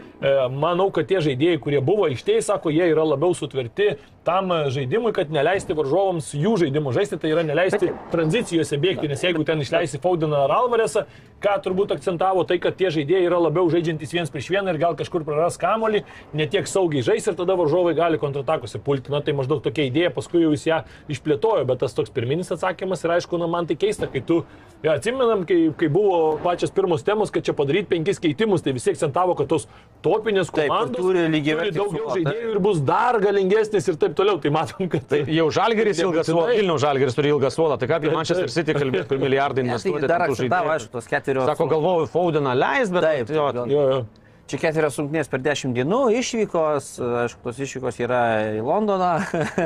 manau, kad tie žaidėjai, kurie buvo ištei, sako, jie yra labiau sutverti tam žaidimui, kad neleisti varžovams jų žaidimų žaisti, tai yra neleisti Bet... tranzicijose bėgti, nes jeigu ten išleisi Faudiną ar Alvarėsą, ką turbūt akcentavo, tai kad tie žaidėjai yra labiau žaidžiantys viens prieš vieną ir gal kažkur praras kamolį, netiek saugiai žais ir tada varžovai gali kontratakose pulti. Na tai maždaug tokia idėja, paskui jau jis ją išplėtojo, bet tas toks pirminis atsakymas ir aišku, na man tai keista, kai tu, ja, atsimenam, kai, kai buvo pačios pirmos temos, kad čia padaryti penkis keitimus, tai visi akcentavo, kad tos topinės komandos Taip, turi, turi daugiau žaidėjų ir bus dar galingesnis ir taip toliau, tai matom, kad tai jau Žalgeris ilgas suolą, Vilnių Žalgeris turi ilgą suolą, tai ką apie Manchester City kalbėti, kur milijardai investuoti. Tai dar aš žaidžiu, aišku, tos keturios. Sako, galvoju, Faudiną leis, bet... Taip, jo, jo, jo. Čia keturios rungtynės per dešimt dienų, išvykos, aišku, tos išvykos yra į Londoną,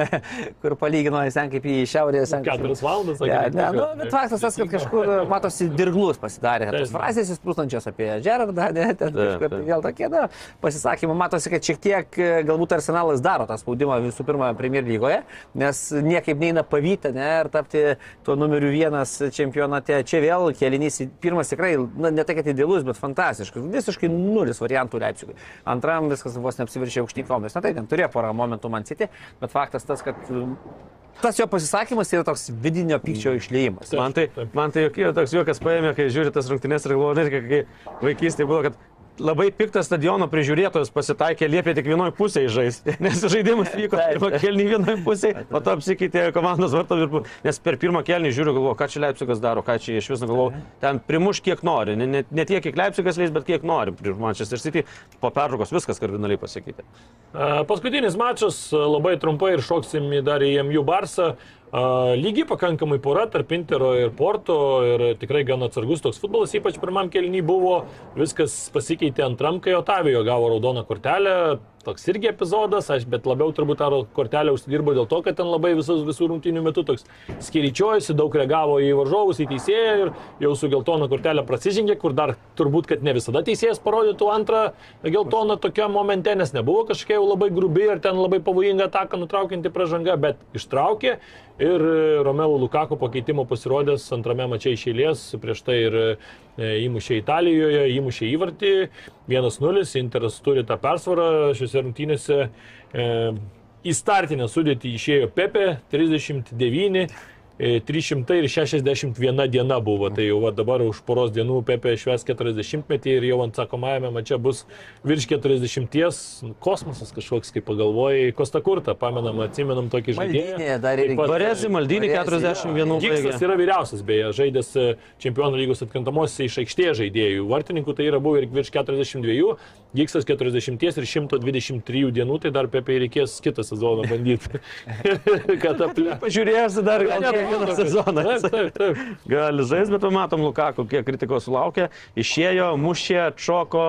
kur palygino jis ten kaip į šiaurės. Keturias valandas, sakė. Ja, ne, nu, bet faktas tas, kad kažkur matosi dirglus pasidarė. Tos frazės įsprūstančios apie Gerardą, ne, ten kažkur vėl tokie, na, pasisakymai, matosi, kad šiek tiek galbūt arsenalas daro tą spaudimą visų pirma Premier lygoje, nes niekaip neina pavyti, ne, ir tapti tuo numeriu vienas čempionate. Čia vėl kelinys, pirmas tikrai, na, ne tai, kad idealus, bet fantastiškas, visiškai nulis variantų Leipzigui. Antram viskas vos neapsiviršė aukštykomis. Na tai ten turėjo porą momentų man city, bet faktas tas, kad um, tas jo pasisakymas yra toks vidinio pykčio išleimas. Man tai, man tai jokie, toks juokas paėmė, kai žiūri tas rungtynės ir galvoju, kai vaikystėje buvo, kad labai piktas stadiono prižiūrėtojas pasitaikė, liepė tik vienoje pusėje žaisti, nes žaidimas vyko pirmą kelnį vienoje pusėje, po to apsikeitė komandos vartų ir nes per pirmą kelnį žiūriu, galvoju, ką čia Leipzigas daro, ką čia iš viso galvoju, ten primuš kiek nori, ne, ne, ne tiek, kiek Leipzigas leis, bet kiek nori prieš Manchester City, po pertraukos viskas kardinaliai pasikeitė. Paskutinis mačas labai trumpai ir šoksim dar į MU Barsą. Lygiai pakankamai pora tarp Intero ir Porto ir tikrai gan atsargus toks futbolas, ypač pirmam kelnyje buvo, viskas pasikeitė antram, kai Otavijo gavo raudoną kortelę, toks irgi epizodas, aš bet labiau turbūt tą kortelę užsidirbo dėl to, kad ten labai visus, visų rungtynių metų toks skiričiojasi, daug reagavo į varžovus, į teisėją ir jau su geltona kortelė prasižengė, kur dar turbūt, kad ne visada teisėjas parodytų antrą geltoną tokiam momente, nes nebuvo kažkokia jau labai grubi ar ten labai pavojinga ataka nutraukianti pražanga, bet ištraukė ir Romeo Lukako pakeitimo pasirodęs antrame mačiai iš eilės, prieš tai ir įmušė Italijoje, įmušė įvartį 1-0, Interas turi tą persvarą šiuose rungtynėse. E, į startinę sudėtį išėjo Pepe 39, 361 e, diena buvo, tai jau va, dabar už poros dienų Pepe šves 40 metį ir jau ant sakomajame mače bus virš 40, kosmosas kažkoks, kaip pagalvojai, Kosta Kurta, pamenam, atsimenam tokį žaidėją. Varezi Maldinį 41. Gigsas yra vyriausias, beje, žaidęs e, Čempionų lygos atkrintamosiose iš aikštės žaidėjų. Vartininkų tai yra buvę ir virš 42, Gigsas 40 ir 123 dienų, tai dar Pepe reikės kitą sezoną bandyti. Kad aplink. Pažiūrėsiu dar gal vieną sezoną. Taip, taip, taip. Gali žaisti, bet matom Lukaku, kiek kritikos sulaukė. Išėjo, mušė, čoko,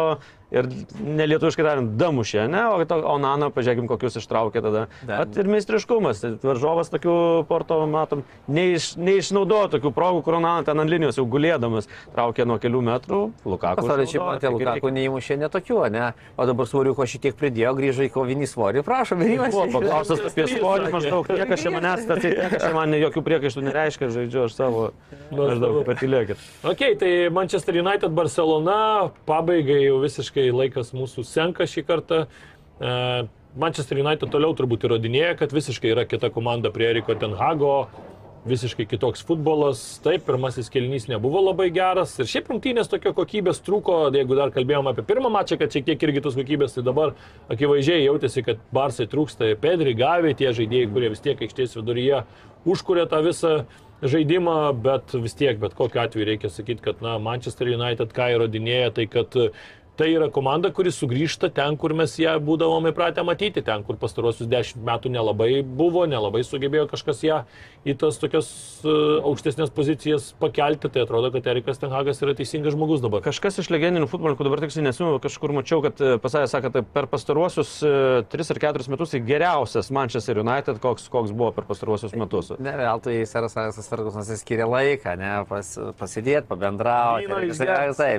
ir nelietuviškai tariant, damušė, ne, o, to, o Nano, pažiūrėkim, kokius ištraukė tada. Pat ir meistriškumas, tai varžovas tokių porto, matom, neiš, neišnaudojo tokių progų, kur Nano ten ant linijos jau gulėdamas traukė nuo kelių metrų, Lukaku. Pasaulyje čia matė, Lukaku neįmušė netokių, ne, o dabar svoriuko šitiek pridėjo, grįžo į kovinį svorį, prašom, vyrimas. Buvo paklaustas apie svorį, maždaug niekas čia manęs, tai niekas čia man jokių priekaištų nereiškia, žaidžiu aš savo, maždaug patilėkit. Ok, tai Manchester United Barcelona pabaigai jau visiškai visiškai laikas mūsų senka šį kartą. E, Manchester United toliau turbūt įrodinėja, kad visiškai yra kita komanda prie Eriko Tenhago, visiškai kitoks futbolas. Taip, pirmasis kelnys nebuvo labai geras ir šiaip rungtynės tokio kokybės trūko, jeigu dar kalbėjom apie pirmą mačą, kad šiek tiek irgi tos kokybės, tai dabar akivaizdžiai jautėsi, kad Barsai trūksta Pedri, Gavi, tie žaidėjai, kurie vis tiek aikštės viduryje užkūrė tą visą žaidimą, bet vis tiek, bet kokiu atveju reikia sakyti, kad na, Manchester United ką įrodinėja, tai kad tai yra komanda, kuri sugrįžta ten, kur mes ją būdavom įpratę matyti, ten, kur pastarosius dešimt metų nelabai buvo, nelabai sugebėjo kažkas ją į tas tokias e, aukštesnės pozicijas pakelti, tai atrodo, kad Erikas Tenhagas yra teisingas žmogus dabar. Kažkas iš legendinių futbolininkų dabar tiksliai nesimenu, kažkur mačiau, kad e, pasakė, sako, tai per pastaruosius 3 ar 4 metus tai geriausias Manchester United, koks, koks buvo per pastaruosius metus. Ne, veltui Seras Aleksas Fergusonas skiria laiką, ne, pas, pasidėti, pabendrauti. Jis-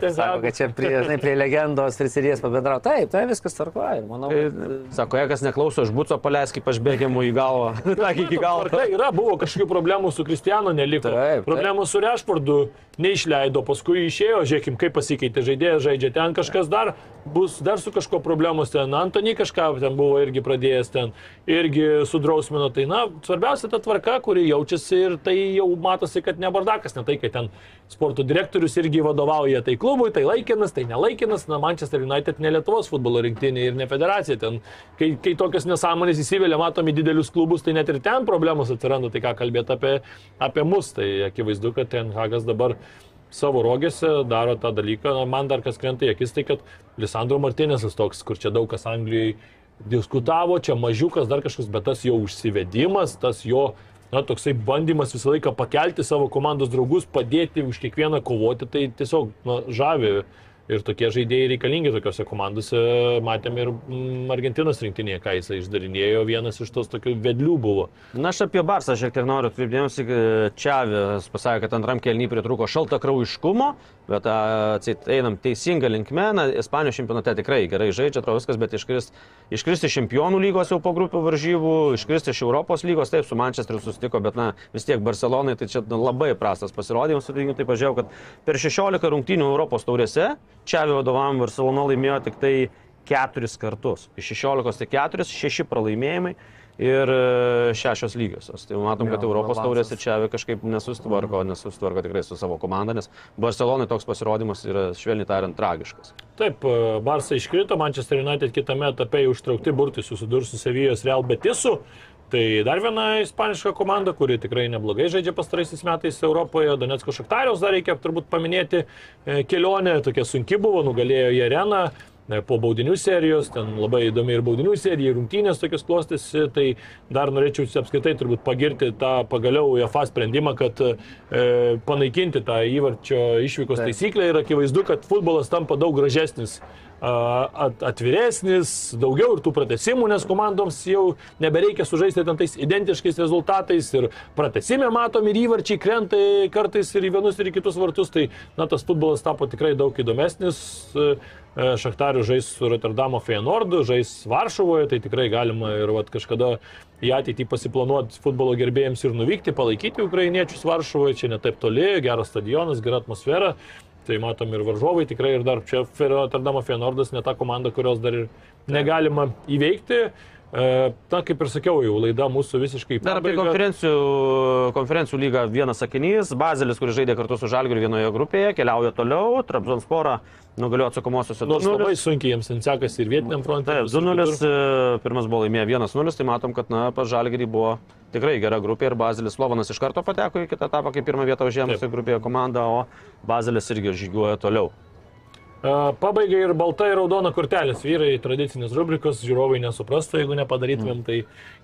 Ten sako, kad čia prie, žinai, prie legendos prisidės pabendrauti. Taip, tai viskas tvarkoja. Manau, kad... Tai, Sako, jei kas neklauso, aš būco paleisk, kaip aš bėgiamu į galvą. Tak, iki galo. Tai yra, buvo kažkokių problemų su Kristijanu, neliko. Taip, taip. Problemų su Rešfordu neišleido, paskui išėjo, žiūrėkim, kaip pasikeitė žaidėjas, žaidžia ten kažkas dar, bus dar su kažko problemos ten, Antony kažką ten buvo irgi pradėjęs ten, irgi sudrausmino. Tai, na, svarbiausia ta tvarka, kuri jaučiasi ir tai jau matosi, kad ne bardakas, ne tai, kad ten sporto direktorius irgi vadovauja tai klubui, tai laikinas, tai nelaikinas, na, Manchester United ne Lietuvos futbolo rinktinė ir ne federacija. Ten, kai, kai tokios nesąmonės įsivelia, matom į didelius klubus, tai net ir ten problemos atsiranda, tai ką kalbėti apie, apie mus, tai akivaizdu, kad ten Hagas dabar savo rogėse daro tą dalyką. Man dar kas krenta į akis, tai kad Lisandro Martinėsas toks, kur čia daug kas Anglijoje diskutavo, čia mažiukas, dar kažkas, bet tas jo užsivedimas, tas jo, na, toksai bandymas visą laiką pakelti savo komandos draugus, padėti už kiekvieną kovoti, tai tiesiog na, žavi. Ir tokie žaidėjai reikalingi tokiuose komandose. Matėm ir mm, Argentinos rinktinėje, ką jisai išdarinėjo, vienas iš tos tokių vedlių buvo. Na, aš apie Barsą šiek tiek noriu atkreipdėmėsi. Čiavės pasakė, kad antram kelnyje pritruko šalta kraujiškumo, bet atsit, einam teisinga linkme. Na, Ispanijos čempionate tikrai gerai žaidžia, atrodo viskas, bet iškrist, iškristi iš čempionų lygos jau po grupių varžybų, iškristi iš Europos lygos, taip, su Manchesteriu susitiko, bet na, vis tiek Barcelonai tai čia labai prastas pasirodymas. Sakykim, tai pažiūrėjau, kad per 16 rungtynių Europos taurėse Čiavio vadovavom Barcelona laimėjo tik tai keturis kartus. Iš 16 tai 4, 6 pralaimėjimai ir e, šešios lygiosios. Tai matom, kad Jo, Europos balansas. taurėse čia kažkaip nesustvarko, nesustvarko tikrai su savo komanda, nes Barcelonai toks pasirodymas yra švelniai tariant tragiškas. Taip, e, Barsa iškrito, Manchester United kitame etape jau užtraukti burtai susidurs su Sevijos Real Betisu. Tai dar viena ispaniška komanda, kuri tikrai neblogai žaidžia pastaraisiais metais Europoje. Donetsko Šaktariaus dar reikia turbūt paminėti. E, Kelionė tokia sunki buvo, nugalėjo į areną e, po baudinių serijos, ten labai įdomi ir baudinių serija, ir rungtynės tokios klostėsi, tai dar norėčiau apskritai turbūt pagirti tą pagaliau UEFA sprendimą, kad e, panaikinti tą įvarčio išvykos taisyklę ir akivaizdu, kad futbolas tampa daug gražesnis atviresnis, daugiau ir tų pratesimų, nes komandoms jau nebereikia sužaisti ten tais identiškais rezultatais ir pratesime matom ir įvarčiai krenta kartais ir į vienus ir į kitus vartus, tai na, tas futbolas tapo tikrai daug įdomesnis. E, e, Šachtarių žais Rotterdamo Feyenoordu, žais Varšuvoje, tai tikrai galima ir vat, kažkada į ateitį pasiplanuoti futbolo gerbėjams ir nuvykti, palaikyti ukrainiečius Varšuvoje, čia netaip toli, geras stadionas, gera atmosfera. Tai matom ir varžovai tikrai ir dar čia Rotterdamo Feyenoordas ne ta komanda, kurios dar ir negalima įveikti. E, Na, kaip ir sakiau, jau laida mūsų visiškai Dar apie pabaiga. konferencijų, konferencijų lygą vienas sakinys. Bazelis, kuris žaidė kartu su Žalgiriu vienoje grupėje, keliauja toliau. Trapzonsporą nugalėjo atsakomosiuose Nors labai 2-0. sunkiai jiems ten sekasi ir vietiniam fronte. Taip, visur 2-0, kitur. e, pirmas buvo laimėję 1-0, tai matom, kad na, pas Žalgirį buvo tikrai gera grupė ir Bazelis Slovanas iš karto pateko į kitą etapą, kaip pirmą vietą užėmusi grupėje komanda, o Bazelis irgi žygiuoja toliau. Pabaigai ir balta ir raudona kortelės. Vyrai tradicinės rubrikos, žiūrovai nesuprastų, jeigu nepadarytumėm, tai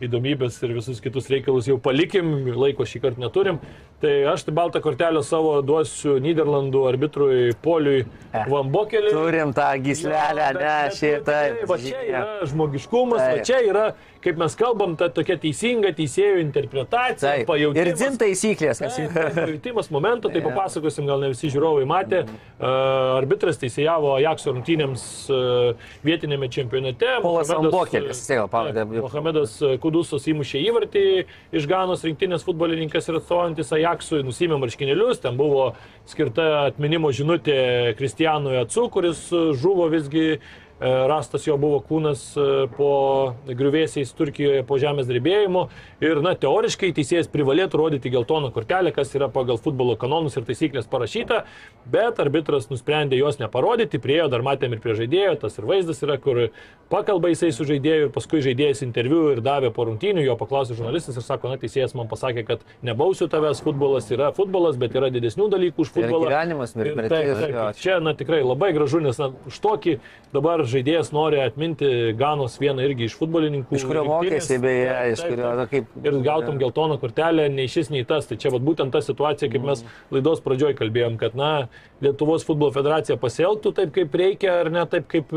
įdomybės ir visus kitus reikalus jau palikim, laiko šį kartą neturim. Tai aš tai baltą kortelę savo duosiu Niderlandų arbitrui Poliui Vambokeliui. Turim tą gislelę, Jo, ne, tai. tikrai, Va čia yra žmogiškumas, va čia yra, kaip mes kalbam, ta tokia teisinga teisėjų interpretacija, Taip. pajautimas. Ir dzin taisyklės, kas yra. taip, Pajutimas momento, tai papasakosim, gal ne visi žiūrovai matė. Uh, arbitras teisėjavo Ajakso rungtynėms uh, vietinėme čempionate. Polas Ambokelis, uh, gal pavardę. Mohamedas uh, Kudusas įmušė įvartį iš Ganos rinktinės futbolininkas ir atstovaujantis Ajaksui, nusimė marškinėlius, ten buvo skirta atminimo žinutė Kristijanui Atsu, kuris uh, žuvo visgi e, rastas jo buvo kūnas e, po griuvėsiais Turkijoje po žemės drebėjimo. Ir, na, teoriškai teisėjas privalėtų rodyti geltoną kortelę, kas yra pagal futbolo kanonus ir taisyklės parašyta, bet arbitras nusprendė jos neparodyti, priejo, dar matėm ir prie žaidėjo, tas ir vaizdas yra, kur pakalba jisai su žaidėju ir paskui žaidėjas interviu ir davė po rungtynių, jo paklausė žurnalistas ir sako, na, teisėjas man pasakė, kad nebausiu tavęs, futbolas yra futbolas, bet yra didesnių dalykų už Tai futbolą. gyvenimas, mir- Ir mirtis, jo. čia, na, tikrai labai gražu, nes na, už tokį dabar žaidėjas nori atminti Ganos vieną irgi iš futbolininkų. Iš kurio mokėsi, beje, iš kurio, na, kaip... Ir gautum geltoną kortelę, nei šis, nei tas. Tai čia vat, būtent ta situacija, kaip mes laidos pradžioj kalbėjom, kad, na, Lietuvos futbolo federacija pasielgtų taip, kaip reikia, ar ne taip, kaip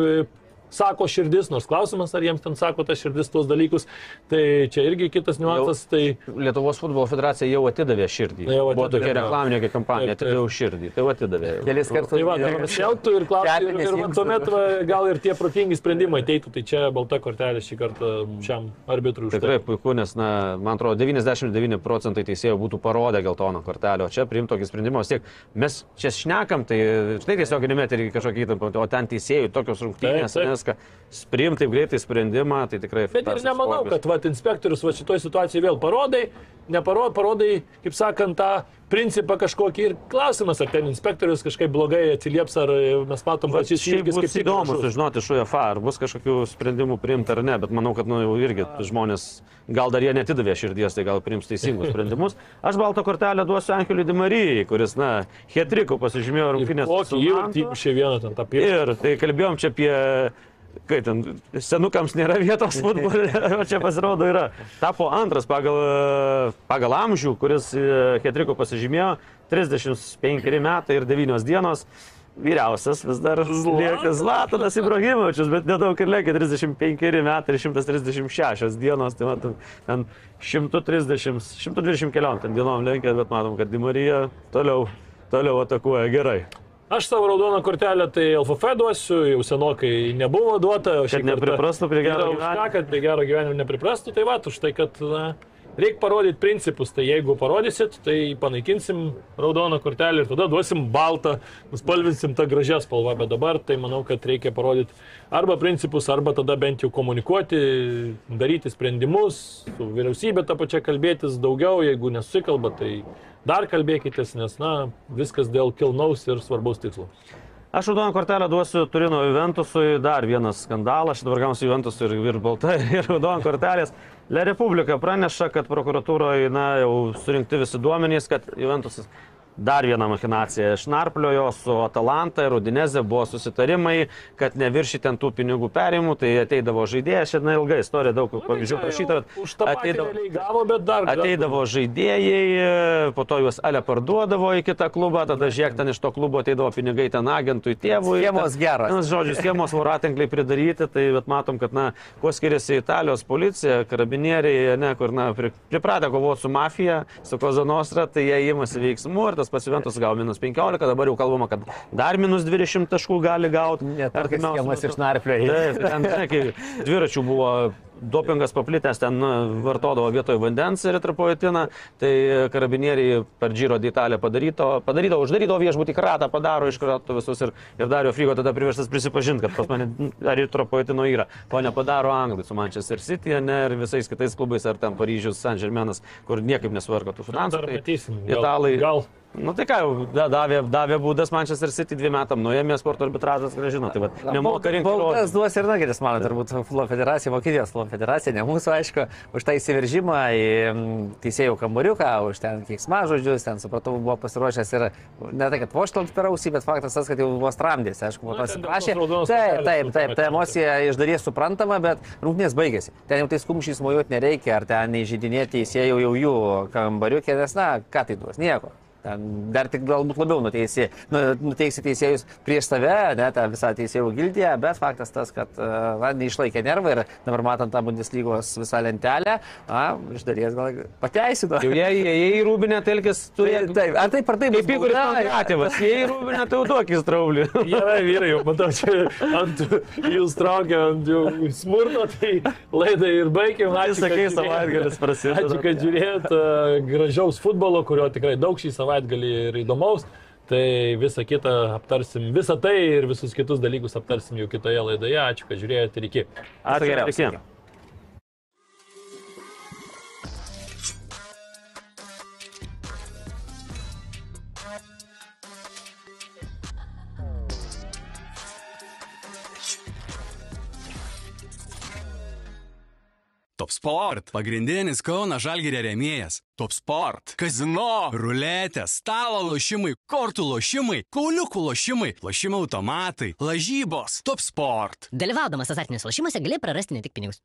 sako širdis, nors klausimas, ar jiems ten sako ta širdis tuos dalykus. Tai čia irgi kitas niuansas. Tai Lietuvos futbolo federacija jau atidavė širdį. Jau Buvo atidavė, tokia jo. reklaminė kampanija, atidavė širdį. Tai jau atidavė. Kelis kartus. Tai va, tai pasielgtų ir klaustų, ir, ir tuomet va, gal ir tie protingi sprendimai ateitų, tai čia balta kortelė šį kartą šiam arbitrui už tai. Tikrai puiku, nes, na, man atrodo, 99 procentai teisėjų būtų parodę geltoną kortelę, o čia priimti tokį sprendimą, tiek mes čia šnekam, tai štai tiesiog nemetė kažkokį įtampą, o ten teisėjų tokios rungtynės, Taip, taip. Viską, priimti taip greitai sprendimą, tai tikrai... Bet ir nemanau, hobis. kad vat, inspektorius va, šitoje situacijoje vėl parodai, neparodai, parodai, kaip sakant, tą principą kažkokį ir klausimas, ar ten inspektorius kažkaip blogai atsilieps, ar e, mes matom, kad šis įvykis bus tik įdomu sužinoti iš UEFA, ar bus kažkokių sprendimų priimti ar ne, bet manau, kad nu, jau irgi žmonės, gal dar jie netidavė širdies, tai gal priims teisingus sprendimus. Aš baltą kortelę duosiu Ankeliui Dimarijai, kuris, na, hetrikų pasižymėjo rungtynės. Su įvartį Nantu. mušė vieną ten tą pirmą. Ir tai kalbėjom čia apie, kaip ten, senukams nėra vietos futbole, o čia pasirodo yra. Tapo antras pagal, pagal amžių, kuris Hetriko pasižymėjo 35 metai ir 9 dienos. Vyriausias vis dar lieka Zlatanas Ibrahimovičius, bet nedaug ir lieka 35 metai ir 136 dienos, tai matom, ten 130, 120 keliom ten dienom lenkia, bet matom, kad Dimarija toliau, toliau atakuoja gerai. Aš savo raudoną kortelę tai LFF duosiu, jau senokai nebuvo duota. Kad nepriprastų prie gero už ką, gyvenimo. kad prie gero gyvenimo nepriprastų, tai va, už tai, kad na, reikia parodyti principus, tai jeigu parodysit, tai panaikinsim raudoną kortelę ir tada duosim baltą, nuspalvinsim tą gražią spalvą, bet dabar tai manau, kad reikia parodyti arba principus, arba tada bent jau komunikuoti, daryti sprendimus, su vyriausybė tą pačią kalbėtis daugiau, jeigu nesusikalba, tai dar kalbėkitės, nes, na, viskas dėl kilnaus ir svarbaus tikslo. Aš raudoną kortelę duosiu Turino Juventusui, dar vienas skandalas, aš dabar gausiu Juventus ir, ir balta ir raudoną kortelės. Le Republika praneša, kad prokuratūroje na, jau surinkti visi duomenys, kad Juventusas dar vieną machinaciją išnarpliojo su Atalanta ir Udineze buvo susitarimai, kad neviršyti ant tų pinigų perimų, tai ateidavo žaidėjas, šiandien ilga istorija, daug pavyzdžių prašyta, bet Už tą patį ateidavo, realiai gavo, bet dar. Ateidavo žaidėjai, po to juos ale parduodavo į kitą klubą, tada žiūrėk, ten iš to klubo ateidavo pinigai ten agentui, tėvui. Schemos geros. Vienas žodžius, schemos voratinkliai pridaryti, tai bet matom, kad, na, kuo skiriasi Italijos policija, karabinieriai, ne, kur, na, pri- pripratę kovoti su mafija, su Kozanostra, tai jie įmasi veiksmų ir tas pasiventus gavo minus 15, dabar jau kalbama, kad dar minus 20 taškų gali gauti. Net tokias schemas išnarplioja. Taip, ten, ten, kai dviračių buvo dopingas paplitęs, ten vartodavo vietoj vandens eritropoetiną, tai karabinieriai per Giro d'Italia padaryto, padarydavo, uždarydavo viešbutį kratą, padaro iš krato visus ir, ir Dario Frygo tada priverstas prisipažinti, kad pas mane eritropoetino yra. To nepadaro Anglai su Manchester City, ne, ir visais kitais klubais, ar ten Paryžius, San Germainas, kur niekaip nesvarko tų finansų. Tai matysim. Gal, Italai. Gal. Nu tai ką, jau da- davė, davė būdas Manchester City dviem metam, nuėjome sporto arbitražas, gražino, tai va, nemoka rinkti. Baudas duos ir Nageris, man turbūt futbolo federacija, Vokietijos futbolo federacija, ne mūsų, aišku, už tą įsiveržimą į teisėjų kambariuką, už ten keiksmažodžius, ten supratau, buvo pasiruošęs ir ne tai, kad voštelt per ausį, bet faktas tas, kad jau buvo stramdės, aišku, buvo tos raudonos Taip, taip, jau taip, ta emocija iš dalies suprantama, bet rungtynės baigėsi. Ten jau tais kumščiais mojuoti nereikia, ar ten neįžydinėti teisėjų jau jų kambariukė, nes, na, ką tai duos, nieko. Ten dar tik galbūt labiau nuteisi, nu, nuteiksi teisėjus prieš save, ne, tą visą teisėjų gildiją, bet faktas tas, kad e, na, neišlaikė nervai ir dabar matant tą Bundeslygos visą lentelę, na, iš dalies gal pateisino. Jau jei jie į Rūbinę telkis turi. Taip, taip, ar taip ar taip, Kaip Igoris Pankratėvas, jei į Rūbinę, tai jau duok į straulį. Gerai, vyrai, jau matau, čia ant jūs traukia ant jų smurto, tai laidai ir baigiam. Ačiū, sakai, savaitgalis prasideda. Ačiū, kad žiūrėjot uh, gražaus futbolo, kurio tikrai daug šį savaitgalį ir įdomaus. Tai visą kitą aptarsim, visą tai ir visus kitus dalykus aptarsim jau kitoje laidoje. Ačiū, kad žiūrėjote ir iki. Ačiū geriausio. visiems. Top Sport - pagrindinis Kauno Žalgirio rėmėjas. Top Sport - kazino, ruletė, stalo lošimai, kortų lošimai, kauliukų lošimai, lošimo automatai, lažybos. Top Sport. Dalyvaudamas azartiniuose lošimuose gali prarasti ne tik pinigus.